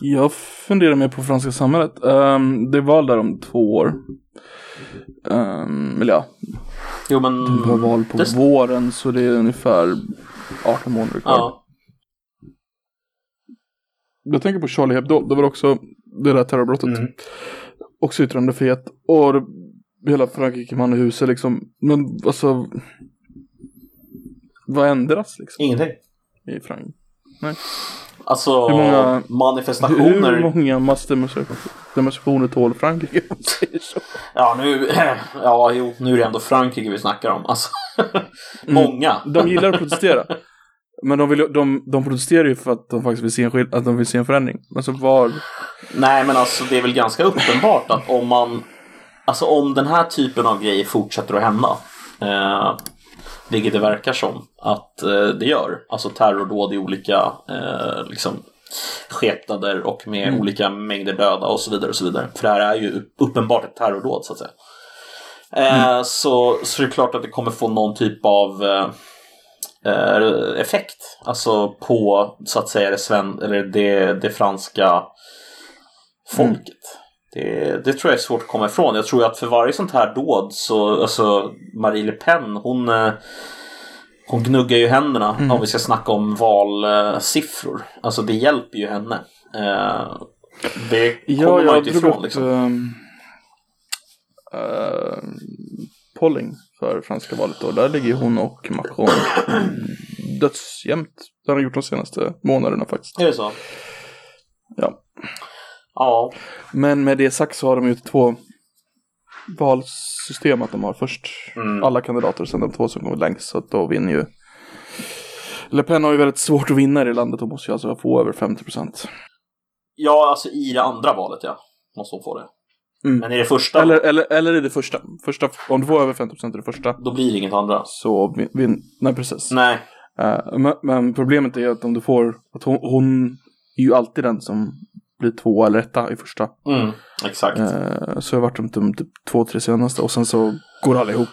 Jag funderar mer på franska samhället. Um, det är val där om två år. Um, eller ja, jo men... vi har val på det- våren så det är ungefär 18 månader kvar. Ja, Jag tänker på Charlie Hebdo, det var också det där terrorbrottet. Mm. Också yttrandefrihet. Och hela Frankrike man i huset liksom. Men alltså. Vad ändras liksom ingenting. i Frankrike? Alltså Hur många- manifestationer. Hur många massdemonstrationer tål Frankrike? Ja, nu, ja, jo, nu är det ändå Frankrike vi snackar om. Alltså, många. De gillar att protestera. Men de, vill, de, de protesterar ju för att de faktiskt vill se en, att de vill se en förändring. Alltså var... Nej, men alltså det är väl ganska uppenbart att om man... Alltså om den här typen av grejer fortsätter att hända. Eh, vilket det verkar som att eh, det gör. Alltså terrordåd i olika eh, liksom, skepnader och med olika mängder döda och så vidare. och så vidare. För det här är ju uppenbart ett terrordåd så att säga. Eh, så, så det är klart att det kommer få någon typ av eh, eh, effekt. Alltså på så att säga det, sven- eller det, det franska folket. Det, det tror jag är svårt att komma ifrån. Jag tror att för varje sånt här dåd så, alltså Marie Le Pen, hon, eh, hon gnuggar ju händerna om vi ska snacka om valsiffror. Alltså det hjälper ju henne. Eh, det kommer Ja, man ju inte ifrån upp liksom. ehm, eh, polling för franska valet då. Där ligger hon och Macron dödsjämnt. Det har de gjort de senaste månaderna faktiskt. Är det så? Ja. Ja. Men med det sagt så har de ju två valsystem att de har först Mm. alla kandidater och sen de två som kommer längst. Så att då vinner ju Le Pen har ju väldigt svårt att vinna i det landet och måste ju alltså få över 50 procent. Ja, alltså i det andra valet ja. Måste hon få det. Mm. Men i det första, Eller, eller, eller i det första. första. Om du får över 50 procent i det första då blir det inget andra. så vin, vin, Nej, precis. Nej. Eh, men, men problemet är att om du får, att hon, hon är ju alltid den som blir två eller etta i första. Mm, exakt. Eh, så har jag varit de de typ två, tre senaste och sen så går alla ihop.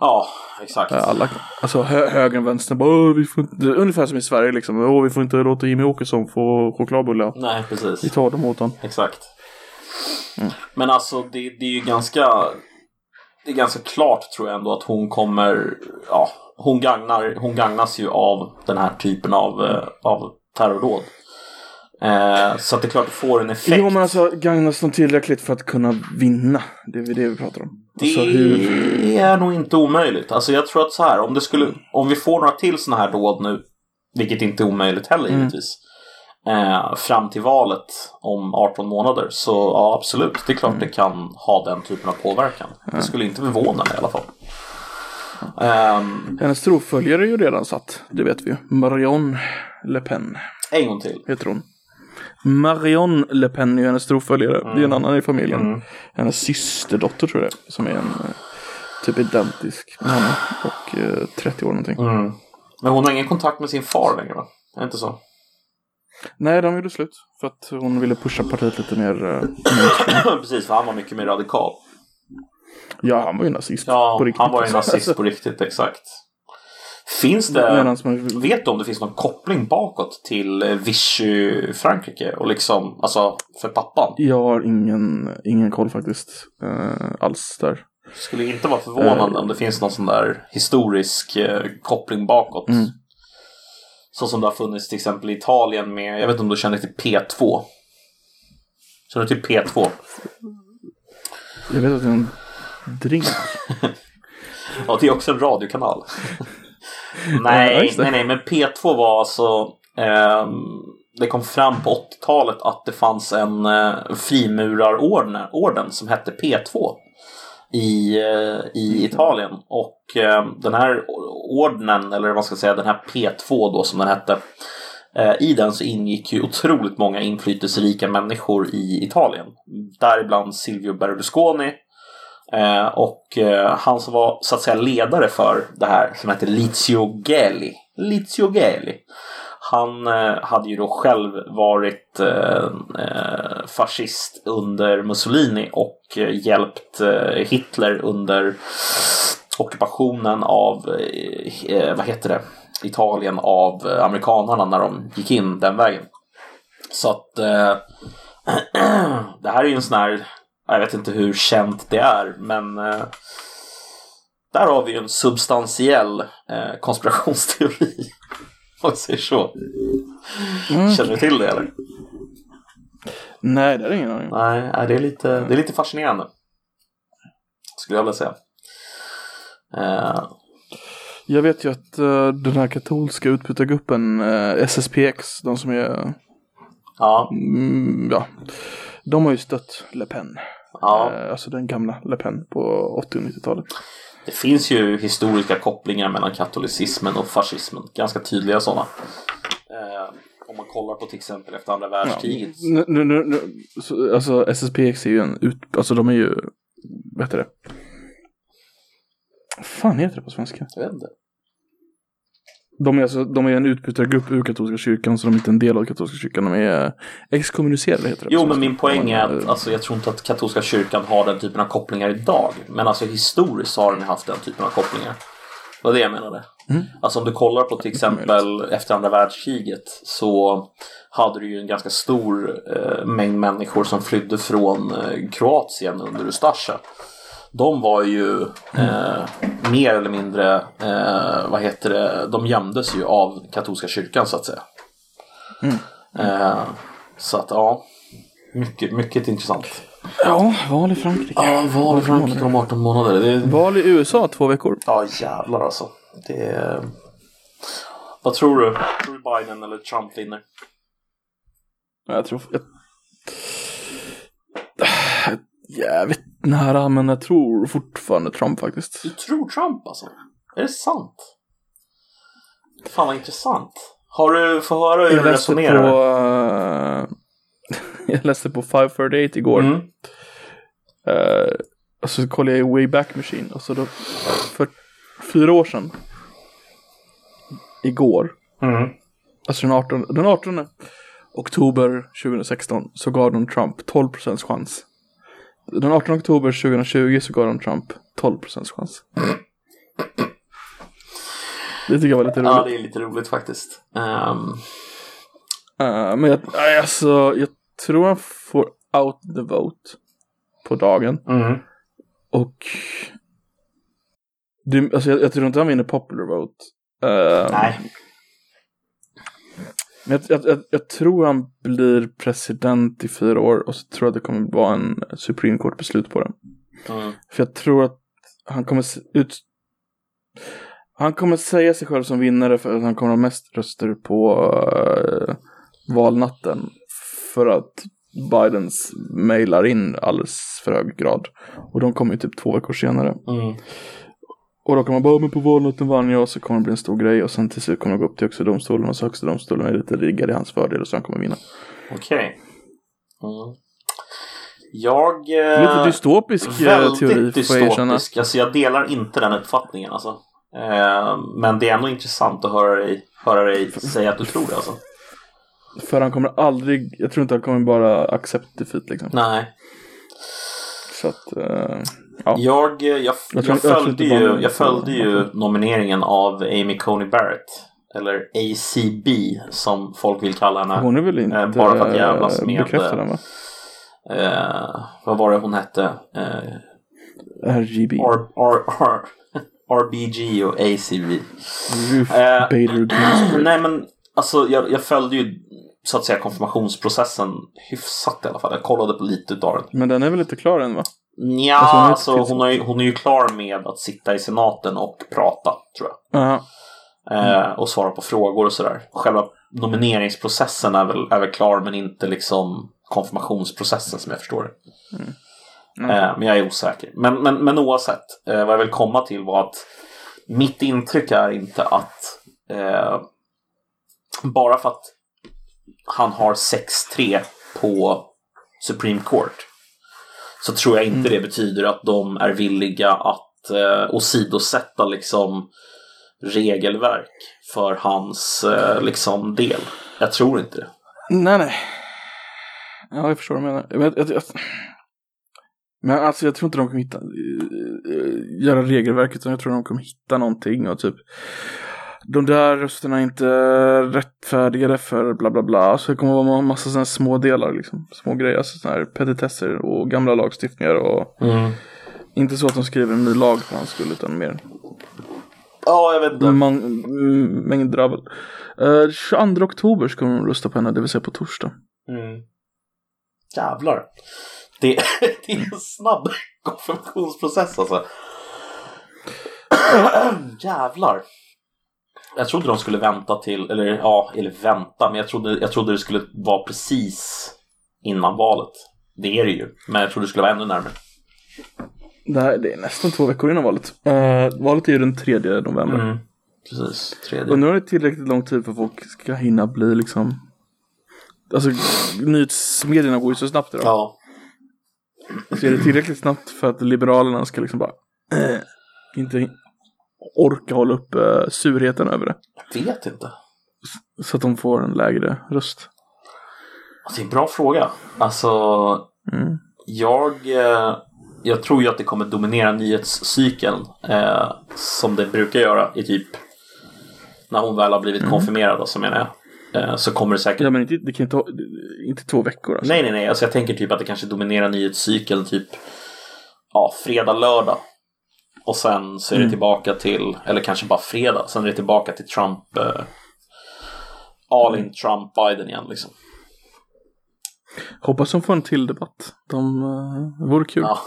Ja, exakt. Eh, Alla, alltså hö, högern, vänstern, bara "Åh, vi får inte, ungefär som i Sverige liksom. Åh, vi får inte låta Jimmy Åkesson få chokladbulle. Nej, Vi precis. tar dem åt honom. Exakt. Mm. Men alltså det, det är ju ganska Det är ganska klart tror jag ändå att hon kommer Ja, hon, gagnar, hon gagnas ju av den här typen av, eh, av terrordåd. Eh, så att det är klart det får en effekt. Jo men alltså gagnas de tillräckligt för att kunna vinna? Det är det vi pratar om. Det Alltså, hur... är nog inte omöjligt. Alltså jag tror att så här, om det skulle, om vi får några till sådana här dåd nu, vilket inte är omöjligt heller Mm. givetvis, eh, fram till valet om 18 månader, så ja absolut, det är klart Mm. det kan ha den typen av påverkan. Det skulle inte förvåna mig i alla fall. Ehm, Hennes troföljare är ju redan satt, det vet vi ju. Marion Le Pen en gång till. heter hon. Marion Le Pen är ju hennes troföljare. Det är en annan i familjen. Mm. Hennes systerdotter tror jag som är en eh, typ identisk med henne. Och eh, 30 år någonting. Mm. Men hon har ingen kontakt med sin far längre va? Är det inte så? Nej, de gjorde slut. För att hon ville pusha partiet lite mer. eh. Precis, för han var mycket mer radikal. ja, han var ju nazist. Ja, på riktigt. han var ju nazist på riktigt, exakt. Finns det... Vet du om det finns någon koppling bakåt till eh, Vichy Frankrike och liksom, alltså för pappan? jag har ingen, ingen koll faktiskt. eh, alls där. Skulle inte vara förvånande Eh. om det finns någon sån där historisk eh, koppling bakåt. Mm. Så som det har funnits till exempel i Italien med, jag vet inte om du känner till P2? Känner du till P2? Jag vet att det är en drink. Ja, det är också en radiokanal. Nej, nej, nej, men P2 var alltså ehm, det kom fram på 80-talet att det fanns en eh, frimurarorden orden som hette P2 i, eh, i Italien. Och eh, den här ordnen, eller vad ska säga, den här P2 då som den hette. Eh, I den så ingick ju otroligt många inflytelserika människor i Italien. Däribland Silvio Berlusconi. Eh, och eh, han som var så att säga ledare för det här som heter Lizio Gelli. Lizio Gelli. Han eh, hade ju då själv varit eh, eh, fascist under Mussolini och eh, hjälpt Hitler under ockupationen av, vad heter det, Italien av amerikanarna när de gick in den vägen. Så att det här är ju en sån här, jag vet inte hur känt det är, men eh, där har vi ju en substantiell eh, konspirationsteori. Om man säger så. Mm. Känner du till det eller? Nej, det är ingen aning. Nej, det är lite, det är lite fascinerande. Skulle jag vilja säga. Eh, Jag vet ju att eh, den här katolska utbytargruppen uh, SSPX, de som är, ja, mm, ja, de har ju stött Le Pen. Ja. Eh, alltså den gamla Le Pen på 80 och 90-talet. Det finns ju historiska kopplingar mellan katolicismen och fascismen. Ganska tydliga sådana. Eh, om man kollar på till exempel efter andra världskriget. Nu, nu, nu, nu, så, alltså SSPX är ju en ut, alltså de är ju, vad heter det? Vad fan heter det på svenska? Jag vet inte. De är, alltså, de är en utbytargrupp ur katolska kyrkan så de är inte en del av katolska kyrkan. De är exkommunicerade heter det. Jo, men min poäng är att eh, alltså, jag tror inte att katolska kyrkan har den typen av kopplingar idag. Men alltså historiskt har den haft den typen av kopplingar. Det var det jag menade. Mm. Alltså om du kollar på till exempel efter andra världskriget så hade du ju en ganska stor eh, mängd människor som flydde från eh, Kroatien under Ustasja. De var ju eh, mer eller mindre, eh, vad heter det, de gömdes ju av katolska kyrkan så att säga. Eh, så att ja, mycket, mycket intressant. Ja, val i Frankrike. Ja, val i Frankrike om 18 månader. Det, Val i USA två veckor. ja, jävlar alltså. Det. Vad tror du? Tror du Biden eller Trump vinner? Jag tror... Jag... Jävligt nära, men jag tror fortfarande Trump faktiskt. Du tror Trump alltså? Är det sant? Fan vad intressant. Har du, får höra hur Jag du läste på, resonerar? eh, jag läste på 538 igår. Mm. Eh, och så kollade jag i Wayback Machine och så då för fyra år sedan igår, Mm. alltså den 18, den 18 oktober 2016 så gav de Trump 12% chans. Den 18 oktober 2020 så gav de Trump 12% chans. Det tycker jag var lite roligt. Ja, det är lite roligt faktiskt. Ehm, Eh, men jag, alltså, jag tror han får out the vote på dagen. mm. Och det, alltså, jag, jag tror inte han vinner popular vote. Eh, Nej. Jag, jag, jag, tror han blir president i fyra år och så tror jag att det kommer vara en Supreme Court beslut på det. Mm. För jag tror att han kommer ut... Han kommer säga sig själv som vinnare för att han kommer ha mest röster på eh, valnatten. För att Bidens mailar in alldeles för hög grad. Och de kommer ju typ två veckor senare. Mm. Och då kan man bara, men på valnatten vann jag så kommer det bli en stor grej. Och sen till slut kommer det gå upp till högsta domstolen och så högsta domstolen är lite riggad i hans fördel och så han kommer vinna. Okej. Mm. Jag... Eh, Lite dystopisk eh, väldigt teori erkänna. dystopisk. Alltså jag delar inte den uppfattningen alltså. Eh, men det är ändå intressant att höra dig, höra dig säga att du tror det alltså. För han kommer aldrig, jag tror inte han kommer bara accept defeat liksom. Nej. Så att, eh, ja. Jag, eh, jag, jag, Jag följde, ju, jag följde ju nomineringen av Amy Coney Barrett. Eller ACB som folk vill kalla henne. Hon är väl inte Eh, bara för att jävlas eh, med, bekräftad än va? Eh, vad var det hon hette? Eh, RGB. R, R, R, RBG och ACB. Ruth Eh, Bader. Nej men alltså jag, jag följde ju så att säga konfirmationsprocessen hyfsat i alla fall. Jag kollade på lite utav den. Men den är väl inte klar än va? Ja, Alltså, hon är alltså, hon, är, ju- hon är ju klar med att sitta i senaten och prata tror jag. Aha. Eh, och svara på frågor och sådär. Själva nomineringsprocessen är väl, är väl klar men inte liksom konfirmationsprocessen som jag förstår det. Eh, men jag är osäker. Men, men, men oavsett, eh, vad jag vill komma till var att mitt intryck är inte att eh, bara för att han har 6-3 på Supreme Court så tror jag inte det betyder att de är villiga att eh, åsidosätta liksom regelverk för hans eh, liksom del. Jag tror inte det. Nej, nej. Ja, jag förstår vad du menar. Men, jag, jag, men alltså jag tror inte de kommer hitta, eh, göra regelverket, utan jag tror de kommer hitta någonting och typ de där rösterna är inte rättfärdigade för bla bla bla. Så det kommer vara en massa sådana små delar liksom. Små grejer, alltså sådana här petitesser och gamla lagstiftningar och inte så att de skriver en ny lag för hans skull utan mer Ja, jag vet inte. man, mm, mängd dravel. Uh, 22 oktober ska de rösta på henne, det vill säga på torsdag. Mm. Jävlar. Det, det är en snabb konfirmationsprocess alltså. Jävlar. Jag trodde de skulle vänta till, eller ja, eller vänta, men jag trodde, jag trodde det skulle vara precis innan valet. Det är det ju, men jag trodde det skulle vara ännu närmare. Det, här, det är nästan två veckor innan valet. Uh, valet är ju den 3 november. Mm. Precis, tredje. Undrar om det är tillräckligt lång tid för att folk ska hinna bli liksom... Alltså nyhetsmedierna går ju så snabbt idag. Ja. Så är det tillräckligt snabbt för att Liberalerna ska liksom bara... eh, inte orka hålla upp uh, surheten över det. Jag vet inte. Så att de får en lägre röst. Alltså, det är en bra fråga. Alltså, Mm. jag, eh, jag tror ju att det kommer dominera nyhetscykeln eh, som det brukar göra i typ när hon väl har blivit konfirmerad, alltså menar jag. Eh, så kommer det säkert Ja men inte, det kan inte, inte två veckor alltså. Nej, nej, nej. Alltså jag tänker typ att det kanske dominerar nyhetscykeln typ ja, fredag, lördag. Och sen så är det tillbaka till, eller kanske bara fredag, sen är det tillbaka till Trump. Eh, all in Trump Biden igen liksom. Hoppas de får en till debatt. De, det vore kul. Ja.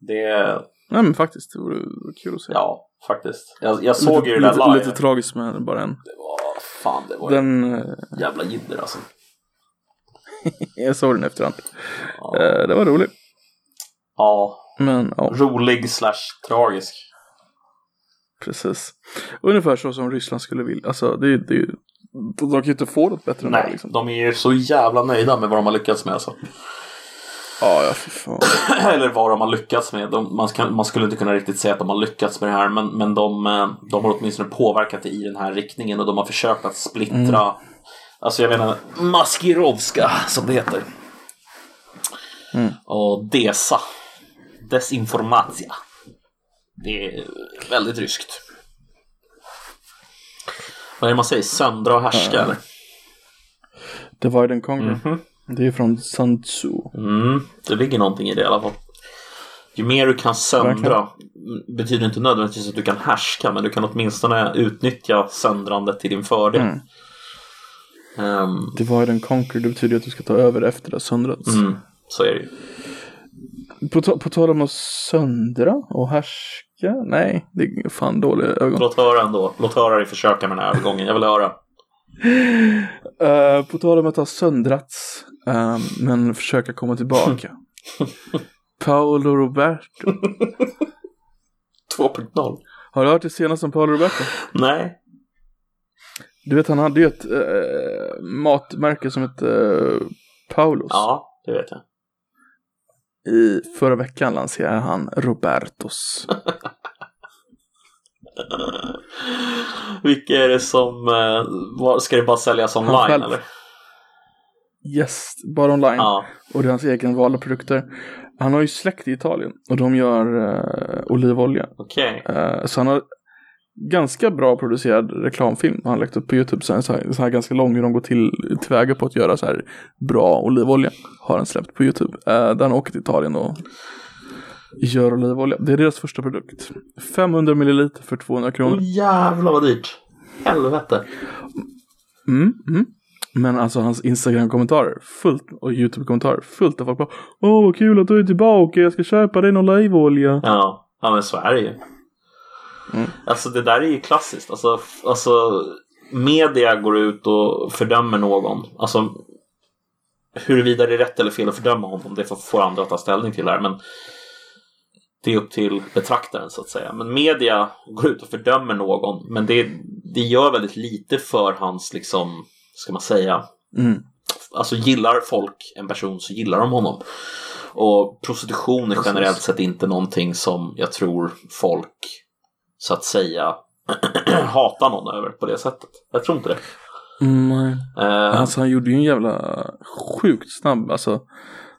Det, Nej men faktiskt, det vore, kul att se. ja, faktiskt. Jag, jag såg lite, ju det där lite, live. lite tragiskt med bara en. det var, fan, det var Den, eh, jävla jidder alltså. jag såg den efterhand. Ja, Eh, det var roligt. ja Men ja, rolig slash tragisk. Precis. Ungefär så som Ryssland skulle vilja. Alltså, det, det, de kan ju inte få något bättre än det. Nej, Liksom. de är ju så jävla nöjda med vad de har lyckats med alltså. Ja, ja, fy fan. Eller vad de har lyckats med. De, man, ska, man skulle inte kunna riktigt säga att de har lyckats med det här men, men de, eh, de har åtminstone påverkat det i den här riktningen och de har försökt att splittra Alltså jag menar Maskirovska som det heter. Och DESA. Desinformatia. Det är väldigt ryskt. Vad är det man säger? Söndra och härska eller? Divide and Conquer. Det är från Sun Tzu. Mm, det ligger någonting i det i alla fall. Ju mer du kan söndra Verkligen. betyder inte nödvändigtvis att du kan härska men du kan åtminstone utnyttja söndrandet till din fördel. Mm. Ehm, Divide and Conquer, det betyder att du ska ta över efter det har söndrats. mm, så är det ju. På, på tal om att söndra och härska? Nej, det är fan dåliga ögon. Låt höra ändå. Låt höra dig försöka med den här övergången. Jag vill höra. Eh, på tal om att ha söndrats, eh, men försöka komma tillbaka. Paolo Roberto. 2.0. Har du hört det senaste om Paolo Roberto? Nej. Du vet, han hade ju ett eh, matmärke som hette uh, Paulos. Ja, det vet jag. I förra veckan lanserade han Robertos. Vilka är det som... Eh, ska det bara säljas online själv. eller? Yes, bara online. Ja. Och det är hans egen valda produkter. Han har ju släkt i Italien och de gör eh, olivolja. Okej. Eh, så han har ganska bra producerad reklamfilm. Han lagt upp på YouTube. Så här, så här, så här ganska lång hur de går till tillväga på att göra så här bra olivolja. Har han släppt på YouTube. Eh, där han åker till Italien och gör olivolja. Det är deras första produkt. 500 milliliter för 200 kronor. Åh jävlar vad dyrt. Helvete. Mm, mm. Men alltså hans Instagram-kommentarer fullt och YouTube-kommentarer fullt av folk bara Åh vad kul att du är tillbaka, jag ska köpa dig en olivolja. Ja, ja men så är det ju. Mm. Alltså det där är ju klassiskt. Alltså, alltså media går ut och fördömer någon. Alltså huruvida det är rätt eller fel att fördöma honom, det får, andra ta ställning till här. Men det är upp till betraktaren så att säga. Men media går ut och fördömer någon. Men det, det gör väldigt lite för hans, liksom, ska man säga, Mm. alltså gillar folk en person så gillar de honom. Och prostitution är generellt sett inte någonting som jag tror folk så att säga hatar någon över på det sättet. Jag tror inte det. Mm, nej. Eh, Alltså han gjorde ju en jävla sjukt snabb, alltså.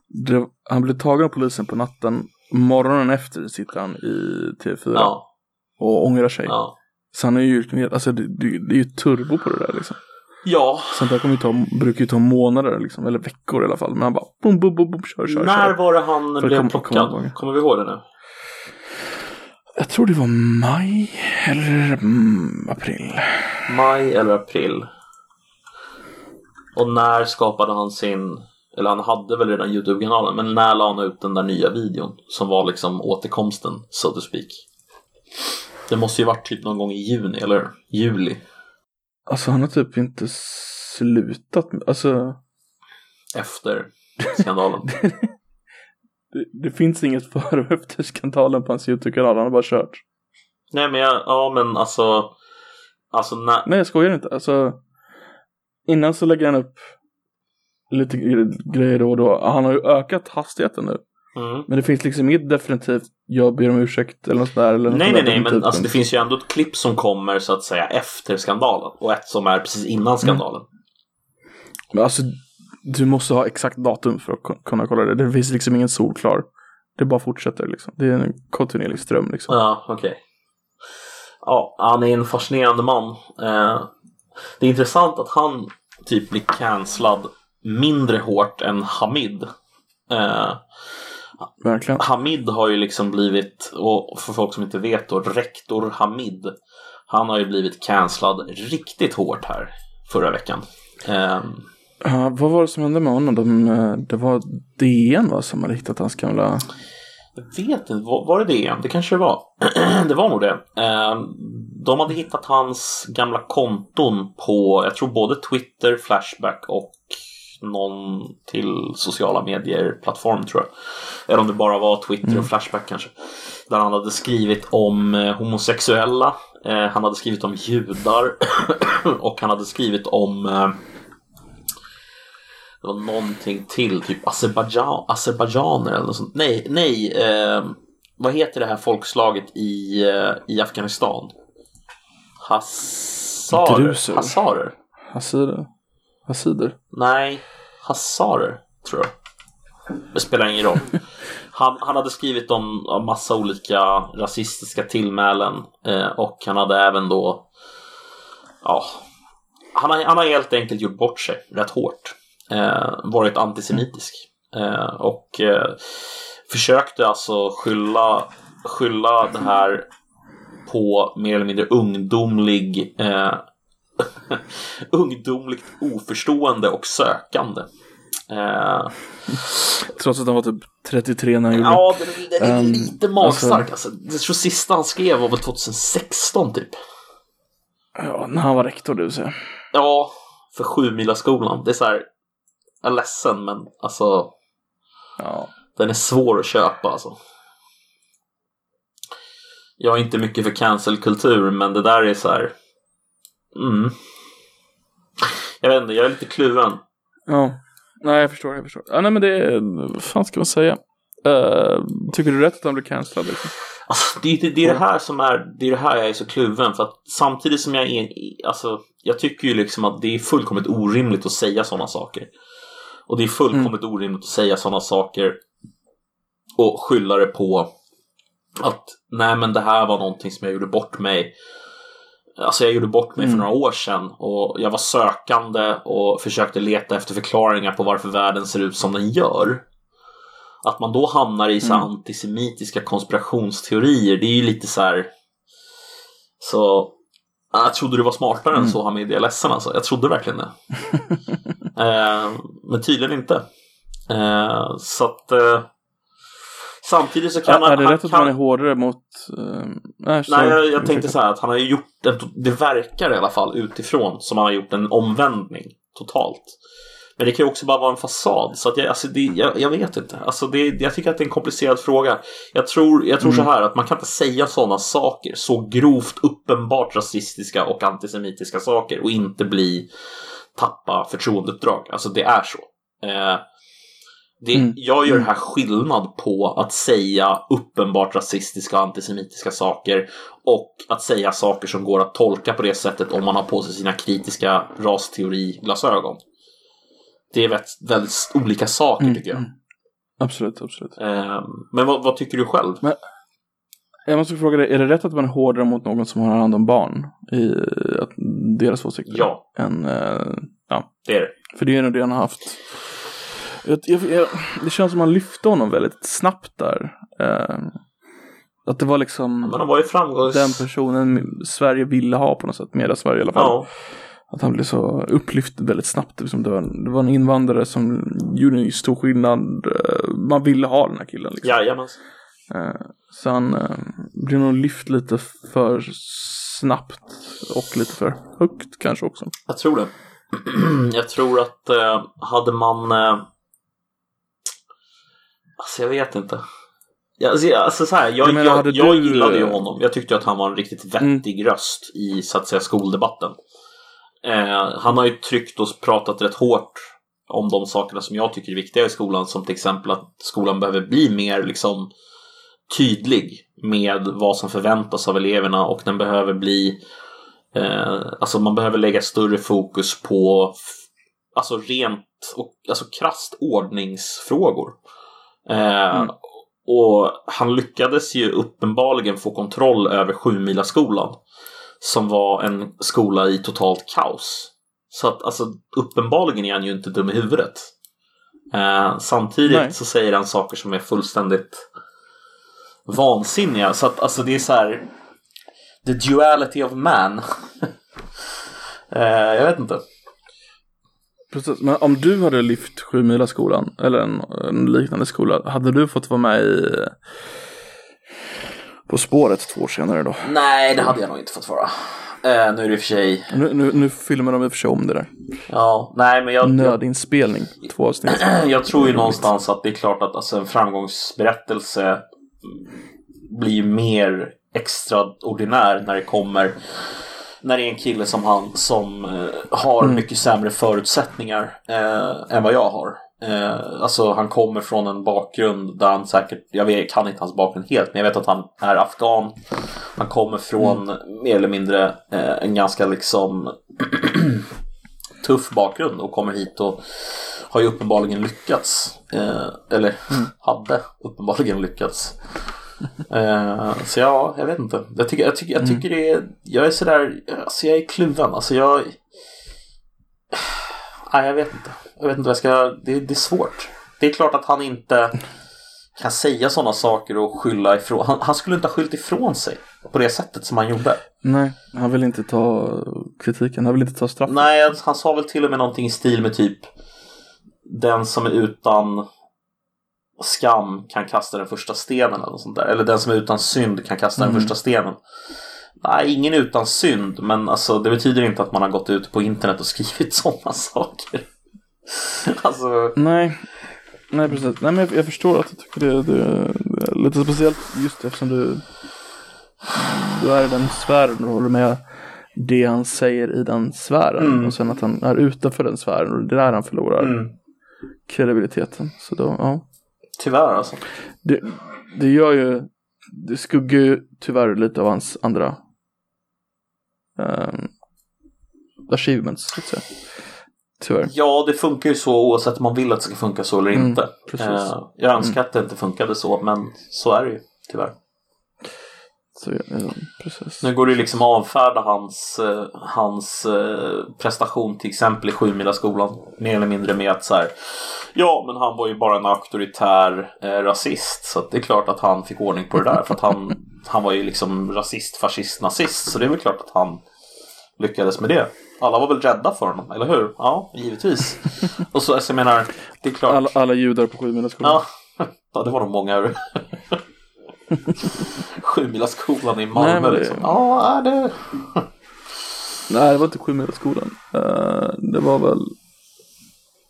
Det, han blev tagen av polisen på natten. Morgonen efter sitter han i TV4 ja, och ångrar sig. ja. Så han har ju gjort en alltså det, det, det är ju turbo på det där liksom. ja. Sånt där kommer ju ta, brukar ju ta månader liksom, eller veckor i alla fall. Men han bara bom, bom, bom, bom, kör, kör, När kör. var det han För blev komma- plockad? ihåg. Kommer vi ihåg det nu? Jag tror det var maj eller april. Maj eller april? Och när skapade han sin, eller han hade väl redan Youtube-kanalen, men när la han ut den där nya videon som var liksom återkomsten, so to speak? Det måste ju varit typ någon gång i juni eller juli Alltså han har typ inte slutat. Alltså efter skandalen. det, det finns inget före och efter skandalen på hans YouTube-kanal. Han har bara kört. Nej men jag, ja men alltså, alltså när, Nej jag skojar inte. Alltså innan så lägger han upp lite gre- grejer då och då. Han har ju ökat hastigheten nu. mm. Men det finns liksom inget definitivt jag ber om ursäkt eller något sådär. Eller Nej, nej, nej, men alltså, det finns ju ändå ett klipp som kommer så att säga efter skandalen och ett som är precis innan skandalen. Men alltså du måste ha exakt datum för att kunna kolla det. Det finns liksom ingen solklar. Det bara fortsätter liksom. Det är en kontinuerlig ström liksom. Ja, okej. Ja, han är en fascinerande man. Eh, det är intressant att han typ blir cancellad mindre hårt än Hamid. Eh, Verkligen. Hamid har ju liksom blivit, och för folk som inte vet då, rektor Hamid. Han har ju blivit cancellad riktigt hårt här förra veckan. Eh, Ja, vad var det som hände med honom? De, eh, det var DN va, som hade hittat hans gamla... Jag vet inte, var, var det igen? Det kanske det var. det var nog det. Eh, de hade hittat hans gamla konton på, jag tror både Twitter, Flashback och någon till sociala medier-plattform tror jag. Eller om det bara var Twitter och Flashback kanske. Där han hade skrivit om eh, homosexuella Eh, han hade skrivit om judar och han hade skrivit om eh, det var någonting till, typ Azerbajdzjan, azerbajdzjaner eller något sånt. Nej, nej. Eh, vad heter det här folkslaget i, eh, i Afghanistan? Hassarer? Druser. Hassarer? Hasider? Hasider? Nej, Hassarer tror jag. Det spelar ingen roll. Han, han hade skrivit om om massa olika rasistiska tillmälen eh, och han hade även då ja, han har, han har helt enkelt gjort bort sig rätt hårt. Eh, varit antisemitisk eh, och eh, försökte alltså skylla, skylla det här på mer eller mindre ungdomlig ungdomligt oförstående och sökande. Eh, Trots att han var typ 33 när han gjorde ja, den, den är Um, lite magstark alltså. Jag tror sista han skrev var väl 2016 typ. Ja, när han var rektor du säger. Ja, för sju skolan. Det är så här, jag är ledsen men alltså Ja. den är svår att köpa alltså. Jag är inte mycket för cancelkultur men det där är så här. Mm. Jag vet inte, jag är lite kluven. Ja. Nej, jag förstår, jag förstår. Ja, nej men det är, vad fan ska man säga? Eh, tycker du rätt att han blev cancellad? Liksom? Alltså, det, det, det är det här som är, det är det här jag är så kluven för att samtidigt som jag är, alltså jag tycker ju liksom att det är fullkomligt orimligt att säga sådana saker. Och det är fullkomligt orimligt att säga sådana saker och skylla det på att nej men det här var någonting som jag gjorde bort mig. Alltså jag gjorde bort mig för några år sedan och jag var sökande och försökte leta efter förklaringar på varför världen ser ut som den gör. Att man då hamnar i så här antisemitiska konspirationsteorier, det är ju lite så här. Så jag trodde du var smartare än så Hamid, jag är ledsen alltså. Jag trodde verkligen det. eh, men tydligen inte. Eh, så att eh, Samtidigt så kan Är, man... är det han rätt att kan- man är hårdare mot... eh, nej, Nej, jag, jag tänkte så här att han har gjort en, det verkar i alla fall utifrån som han har gjort en omvändning totalt. Men det kan ju också bara vara en fasad. Så att jag, alltså det, jag, jag vet inte. Alltså det, jag tycker att det är en komplicerad fråga. Jag tror, jag tror så här att man kan inte säga sådana saker. Så grovt uppenbart rasistiska och antisemitiska saker och inte bli tappa förtroendeuppdrag. Alltså det är så. Eh, det, Mm. Jag gör här skillnad på att säga uppenbart rasistiska och antisemitiska saker och att säga saker som går att tolka på det sättet om man har på sig sina kritiska rasteoriglasögon. Det är väldigt, olika saker Mm, tycker jag. mm. Absolut, absolut. Eh, Men vad, vad tycker du själv? Jag måste fråga dig, är det rätt att man är hårdare mot någon som har hand om barn? I att, deras åsikter? Ja. Än, eh, ja. Det är det. För det är nog det han har haft. Jag, jag, jag, det känns som att man lyfte honom väldigt snabbt där. Eh, att det var liksom Men han var ju framgångs... den personen Sverige ville ha på något sätt. Media Sverige i alla fall. Ja, Att han blev så upplyft väldigt snabbt. Liksom det, var, det var en invandrare som gjorde en stor skillnad. Eh, Man ville ha den här killen. Liksom. jajamän. Eh, Så han eh, blev nog lyft lite för snabbt och lite för högt kanske också. Jag tror det. jag tror att eh, hade man... Alltså jag vet inte. Alltså, jag- alltså så här, jag, Jag jag, menar, jag, hade du- Mm. gillade ju honom. Jag tyckte att han var en riktigt vettig röst i så att säga skoldebatten. Eh, han har ju tryckt och pratat rätt hårt om de sakerna som jag tycker är viktiga i skolan. Som till exempel att skolan behöver bli mer liksom tydlig med vad som förväntas av eleverna och den behöver bli Eh, alltså man behöver lägga större fokus på alltså rent och alltså krasst ordningsfrågor. Eh, Mm. Och han lyckades ju uppenbarligen få kontroll över Sjumilaskolan som var en skola i totalt kaos. Så att alltså uppenbarligen är han ju inte dum i huvudet. Eh, samtidigt Nej. så säger han saker som är fullständigt vansinniga. Så att alltså det är så här The duality of man. eh, jag vet inte. Precis, men om du hade lyft sju skolan eller en, en liknande skola, hade du fått vara med i På spåret två år senare då? Nej, det hade jag nog inte fått vara. Eh, nu är det i och för sig... Nu, nu, nu filmar de i och för sig om det där. Ja, nej men jag, jag, Nödinspelning, två avsnitt. jag tror ju någonstans att det är klart att alltså, en framgångsberättelse blir mer extraordinär när det kommer när det är en kille som han som eh, har Mm. mycket sämre förutsättningar eh, än vad jag har. Eh, alltså han kommer från en bakgrund där han säkert, jag vet, kan inte hans bakgrund helt, men jag vet att han är afghan. Han kommer från mer eller mindre eh, en ganska liksom tuff bakgrund och kommer hit och har ju uppenbarligen lyckats. Eh, eller hade uppenbarligen lyckats. Eh, så ja, jag vet inte. Jag tycker, jag tycker, jag tycker det är, jag är sådär, alltså jag är kluven. Alltså jag, nej jag vet inte. Jag vet inte vad jag ska, det, det är svårt. Det är klart att han inte kan säga sådana saker och skylla ifrån. Han, han skulle inte ha skyllt ifrån sig på det sättet som han gjorde. Nej, han vill inte ta kritiken. Han vill inte ta straff. Nej, han sa väl till och med någonting i stil med typ Den som är utan skam kan kasta den första stenen eller sånt där. Eller den som är utan synd kan kasta den första stenen. Nej, ingen utan synd, men alltså det betyder inte att man har gått ut på internet och skrivit sådana saker. alltså, Nej, nej precis. Nej, men jag, jag förstår att du tycker det, det, det är lite speciellt just eftersom du, du är i den sfären och håller med det han säger i den sfären. Mm. Och sen att han är utanför den sfären och det är där han förlorar mm, kredibiliteten. Så då, ja. tyvärr alltså. Det, det gör ju, det skuggar ju tyvärr lite av hans andra um, achievements, så att säga. Tyvärr. Ja, det funkar ju så oavsett om man vill att det ska funka så eller Mm, inte. precis. Mm. Eh, jag önskar att det inte funkade så, men så är det ju tyvärr. Så, ja, precis. Nu går det ju liksom att avfärda hans, eh, hans eh, prestation till exempel i Sjumilaskolan mer eller mindre med att så här, ja men han var ju bara en auktoritär eh, rasist så att det är klart att han fick ordning på det där för att han, han var ju liksom rasist, fascist, nazist så det är väl klart att han lyckades med det. Alla var väl rädda för honom, eller hur? Ja, givetvis. Och så, alltså, jag menar, det är klart. Alla, alla judar på Sjumilaskolan. Ja, ja, det var nog många. Sjumilaskolan i Malmö Nej, men det- liksom. Ja, det... Nej, det var inte Sjumilaskolan. Uh, det var väl...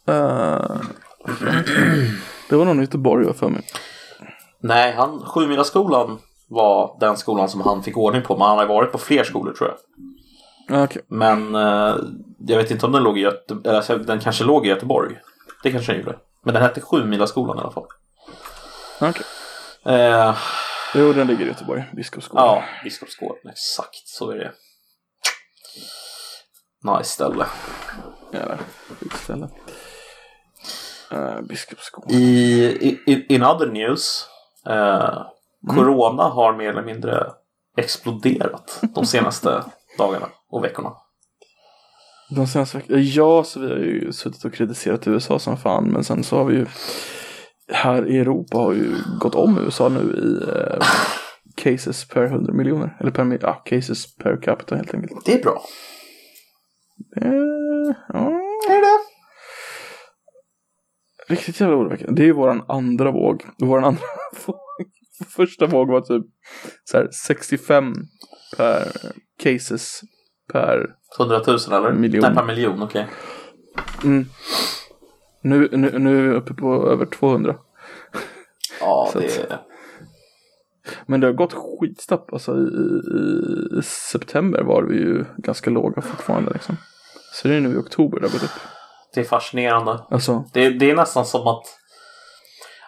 Uh, det var någon i Göteborg, för mig. Nej, han, Sjumilaskolan var den skolan som han fick ordning på. Men han har varit på fler skolor tror jag. Ja, Okej. Men eh, jag vet inte om den låg i Göteborg. Alltså, den kanske låg i Göteborg. Det kanske den gjorde. Men den hette Sjumilaskolan i alla fall. Okej. Eh, Jo, den ligger i Göteborg. Biskopsskolan. ja, Biskopsgården. Exakt, så är det. Nice ställe. Jävlar, vilket ställe. Uh, Biskopsskolan. I, i, in other news. Eh, Corona har mer eller mindre exploderat de senaste dagarna och veckorna. De senaste veckorna. Ja, så vi har ju suttit och kritiserat USA som fan. Men sen så har vi ju här i Europa har ju gått om USA nu i eh, cases per 100 miljoner. Eller per, ja, cases per capita helt enkelt. Det är bra. Eh, ja, Är det? riktigt jävla oroväckande. Det är ju våran andra våg. Våran andra våg. Första våg var typ så här 65 per cases per 100 000 eller? Miljon. Nej, per miljon, okej. Mm. Nu, nu, nu är vi uppe på över 200. Ja, det att- Men det har gått skitsnabbt. Alltså i, i, september var vi ju ganska låga fortfarande liksom. Så det är nu i oktober det har gått upp. det är fascinerande. Alltså, Det, det är nästan som att...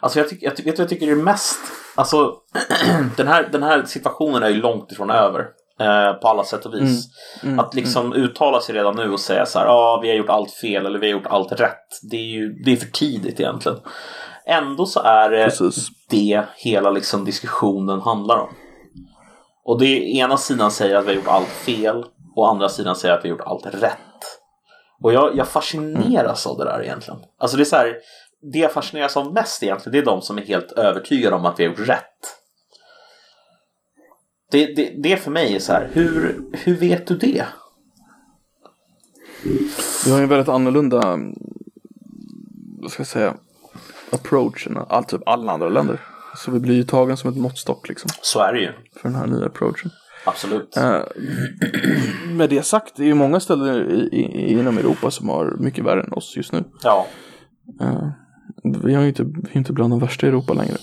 Alltså jag, tycker, jag, vet du jag tycker är mest... Alltså den här, den här situationen är ju långt ifrån över. Eh, på alla sätt och vis. mm, att liksom uttala sig redan nu och säga så här, ja ah, vi har gjort allt fel eller vi har gjort allt rätt. Det är ju det är för tidigt egentligen. Ändå så är det precis. det hela liksom diskussionen handlar om. Och det ena sidan säger att vi har gjort allt fel och andra sidan säger att vi har gjort allt rätt. Och jag, jag fascineras av det där egentligen. Alltså det är så här, det jag fascineras av mest egentligen det är de som är helt övertygade om att vi har gjort rätt. Det, det, det för mig är så här, hur, hur vet du det? Vi har en väldigt annorlunda, vad ska jag säga, approach än all, typ alla andra länder. Så vi blir ju tagen som ett måttstock liksom. Så är det ju, För den här nya approachen. absolut. Eh, med det sagt, det är ju många ställen i, i, inom Europa som har mycket värre än oss just nu. Ja, Eh, vi har ju inte, vi är inte bland de värsta i Europa längre.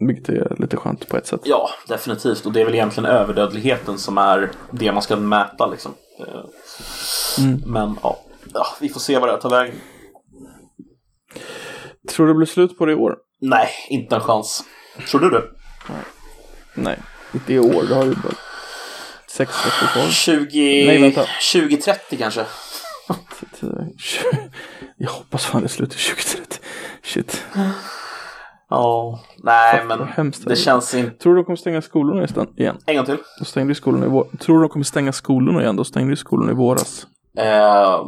Vilket är lite skönt på ett sätt. Ja, definitivt. Och det är väl egentligen överdödligheten som är det man ska mäta liksom. Eh, Mm. Men ja, ja, vi får se vad det här tar vägen. Tror du det blir slut på det i år? Nej, inte en chans. Tror du det? Nej, inte i år. Det har ju bara sex veckor kvar. 20... Nej, vänta. 2030 kanske? Jag hoppas fan det slutar 2030. Shit. Ja, nej vad men hemskt det känns inte... Tror du de kommer stänga skolorna igen? En gång till. De stängde ju skolorna i vår... Tror du de kommer stänga skolorna igen? De stängde ju skolorna i våras. Ehm,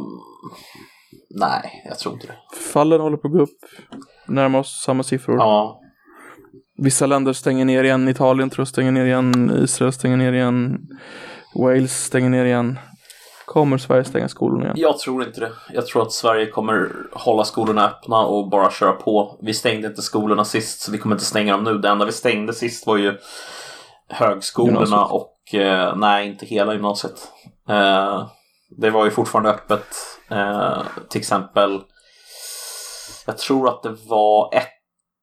nej, jag tror inte det. Fallen håller på att gå upp. Närmar oss samma siffror. Ja, Vissa länder stänger ner igen. Italien tror jag stänger ner igen. Israel stänger ner igen. Wales stänger ner igen. Kommer Sverige stänga skolorna igen? jag tror inte det. Jag tror att Sverige kommer hålla skolorna öppna och bara köra på. Vi stängde inte skolorna sist, så vi kommer inte stänga dem nu. Det enda vi stängde sist var ju högskolorna Gymnasiet. och eh, nej, inte hela gymnasiet. Eh, det var ju fortfarande öppet. Eh, till exempel, jag tror att det var ett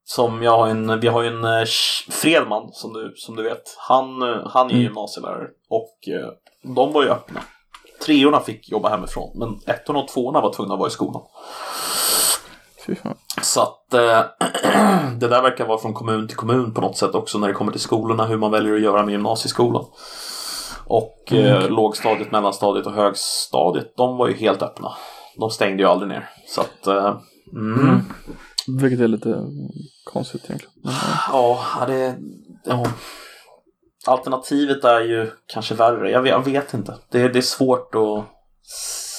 som jag har en, vi har ju en eh, Fredman som du, som du vet. Han, eh, han är Mm. gymnasielärare och eh, de var ju öppna. Treorna fick jobba hemifrån men ettorna och tvåorna var tvungna att vara i skolan. Så att eh, det där verkar vara från kommun till kommun på något sätt också när det kommer till skolorna hur man väljer att göra med gymnasieskolan. Och eh, lågstadiet, mellanstadiet och högstadiet de var ju helt öppna. De stängde ju aldrig ner. Så att eh, mm. Vilket är lite konstigt egentligen. Ja, det... Ja. Alternativet är ju kanske värre. Jag vet, jag vet inte. Det, det är svårt att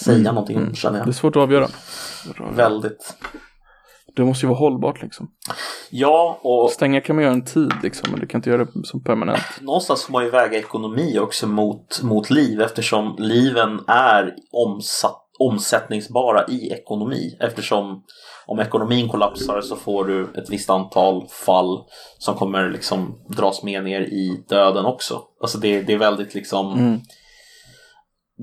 säga någonting om, känner Det är jag. svårt att avgöra. Väldigt. Det måste ju vara hållbart liksom. Ja, och Stänga kan man göra en tid liksom, men du kan inte göra det som permanent. någonstans får man ju väga ekonomi också mot, mot liv eftersom liven är omsatt, omsättningsbara i ekonomi. Eftersom om ekonomin kollapsar så får du ett visst antal fall som kommer liksom dras med ner i döden också. Alltså det, det är väldigt liksom Mm.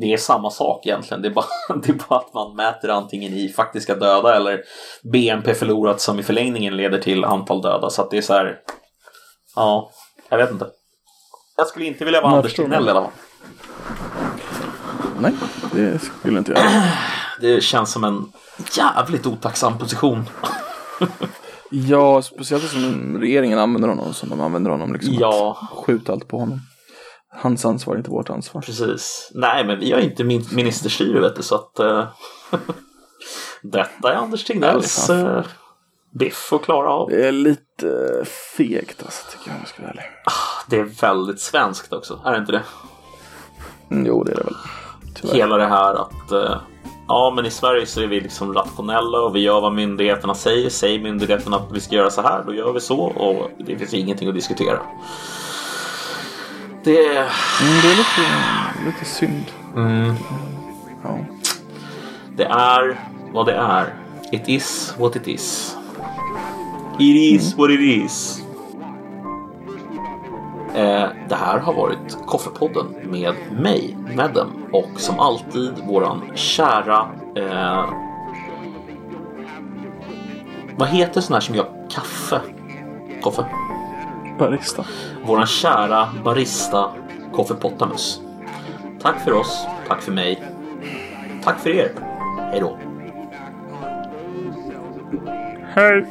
det är samma sak egentligen. Det är, bara, det är bara att man mäter antingen i faktiska döda eller BNP förlorat som i förlängningen leder till antal döda. Så att det är så här. Ja, jag vet inte. Jag skulle inte vilja vara Anders Tegnell i alla fall. Nej, det skulle inte jag. Det känns som en jävligt otacksam position. Ja, speciellt som regeringen använder honom som de använder honom. Liksom, Ja. Att skjuta allt på honom. Hans ansvar är inte vårt ansvar. Precis. Nej, men vi har inte min- ministerstyre vet du, så att eh, detta är Anders Tegnells eh, biff att klara av. Det är lite fegt alltså, tycker jag om jag ska vara ärlig. Det är väldigt svenskt också, är det inte det? Mm, jo, det är det väl. Tyvärr. hela det här att eh, ja, men i Sverige så är vi liksom rationella och vi gör vad myndigheterna säger. Säger myndigheterna att vi ska göra så här, då gör vi så och det finns ingenting att diskutera. Det är... Mm, det är lite, lite synd. Mm, Ja. det är vad det är. It is what it is. It is what it is. Eh, det här har varit Koffepodden med mig, Medem, och som alltid våran kära... Eh, vad heter sån här som gör kaffe? Koffe? Barista. Våran kära barista Koffepottamus. Tack för oss, tack för mig. Tack för er. Hej då. Hej!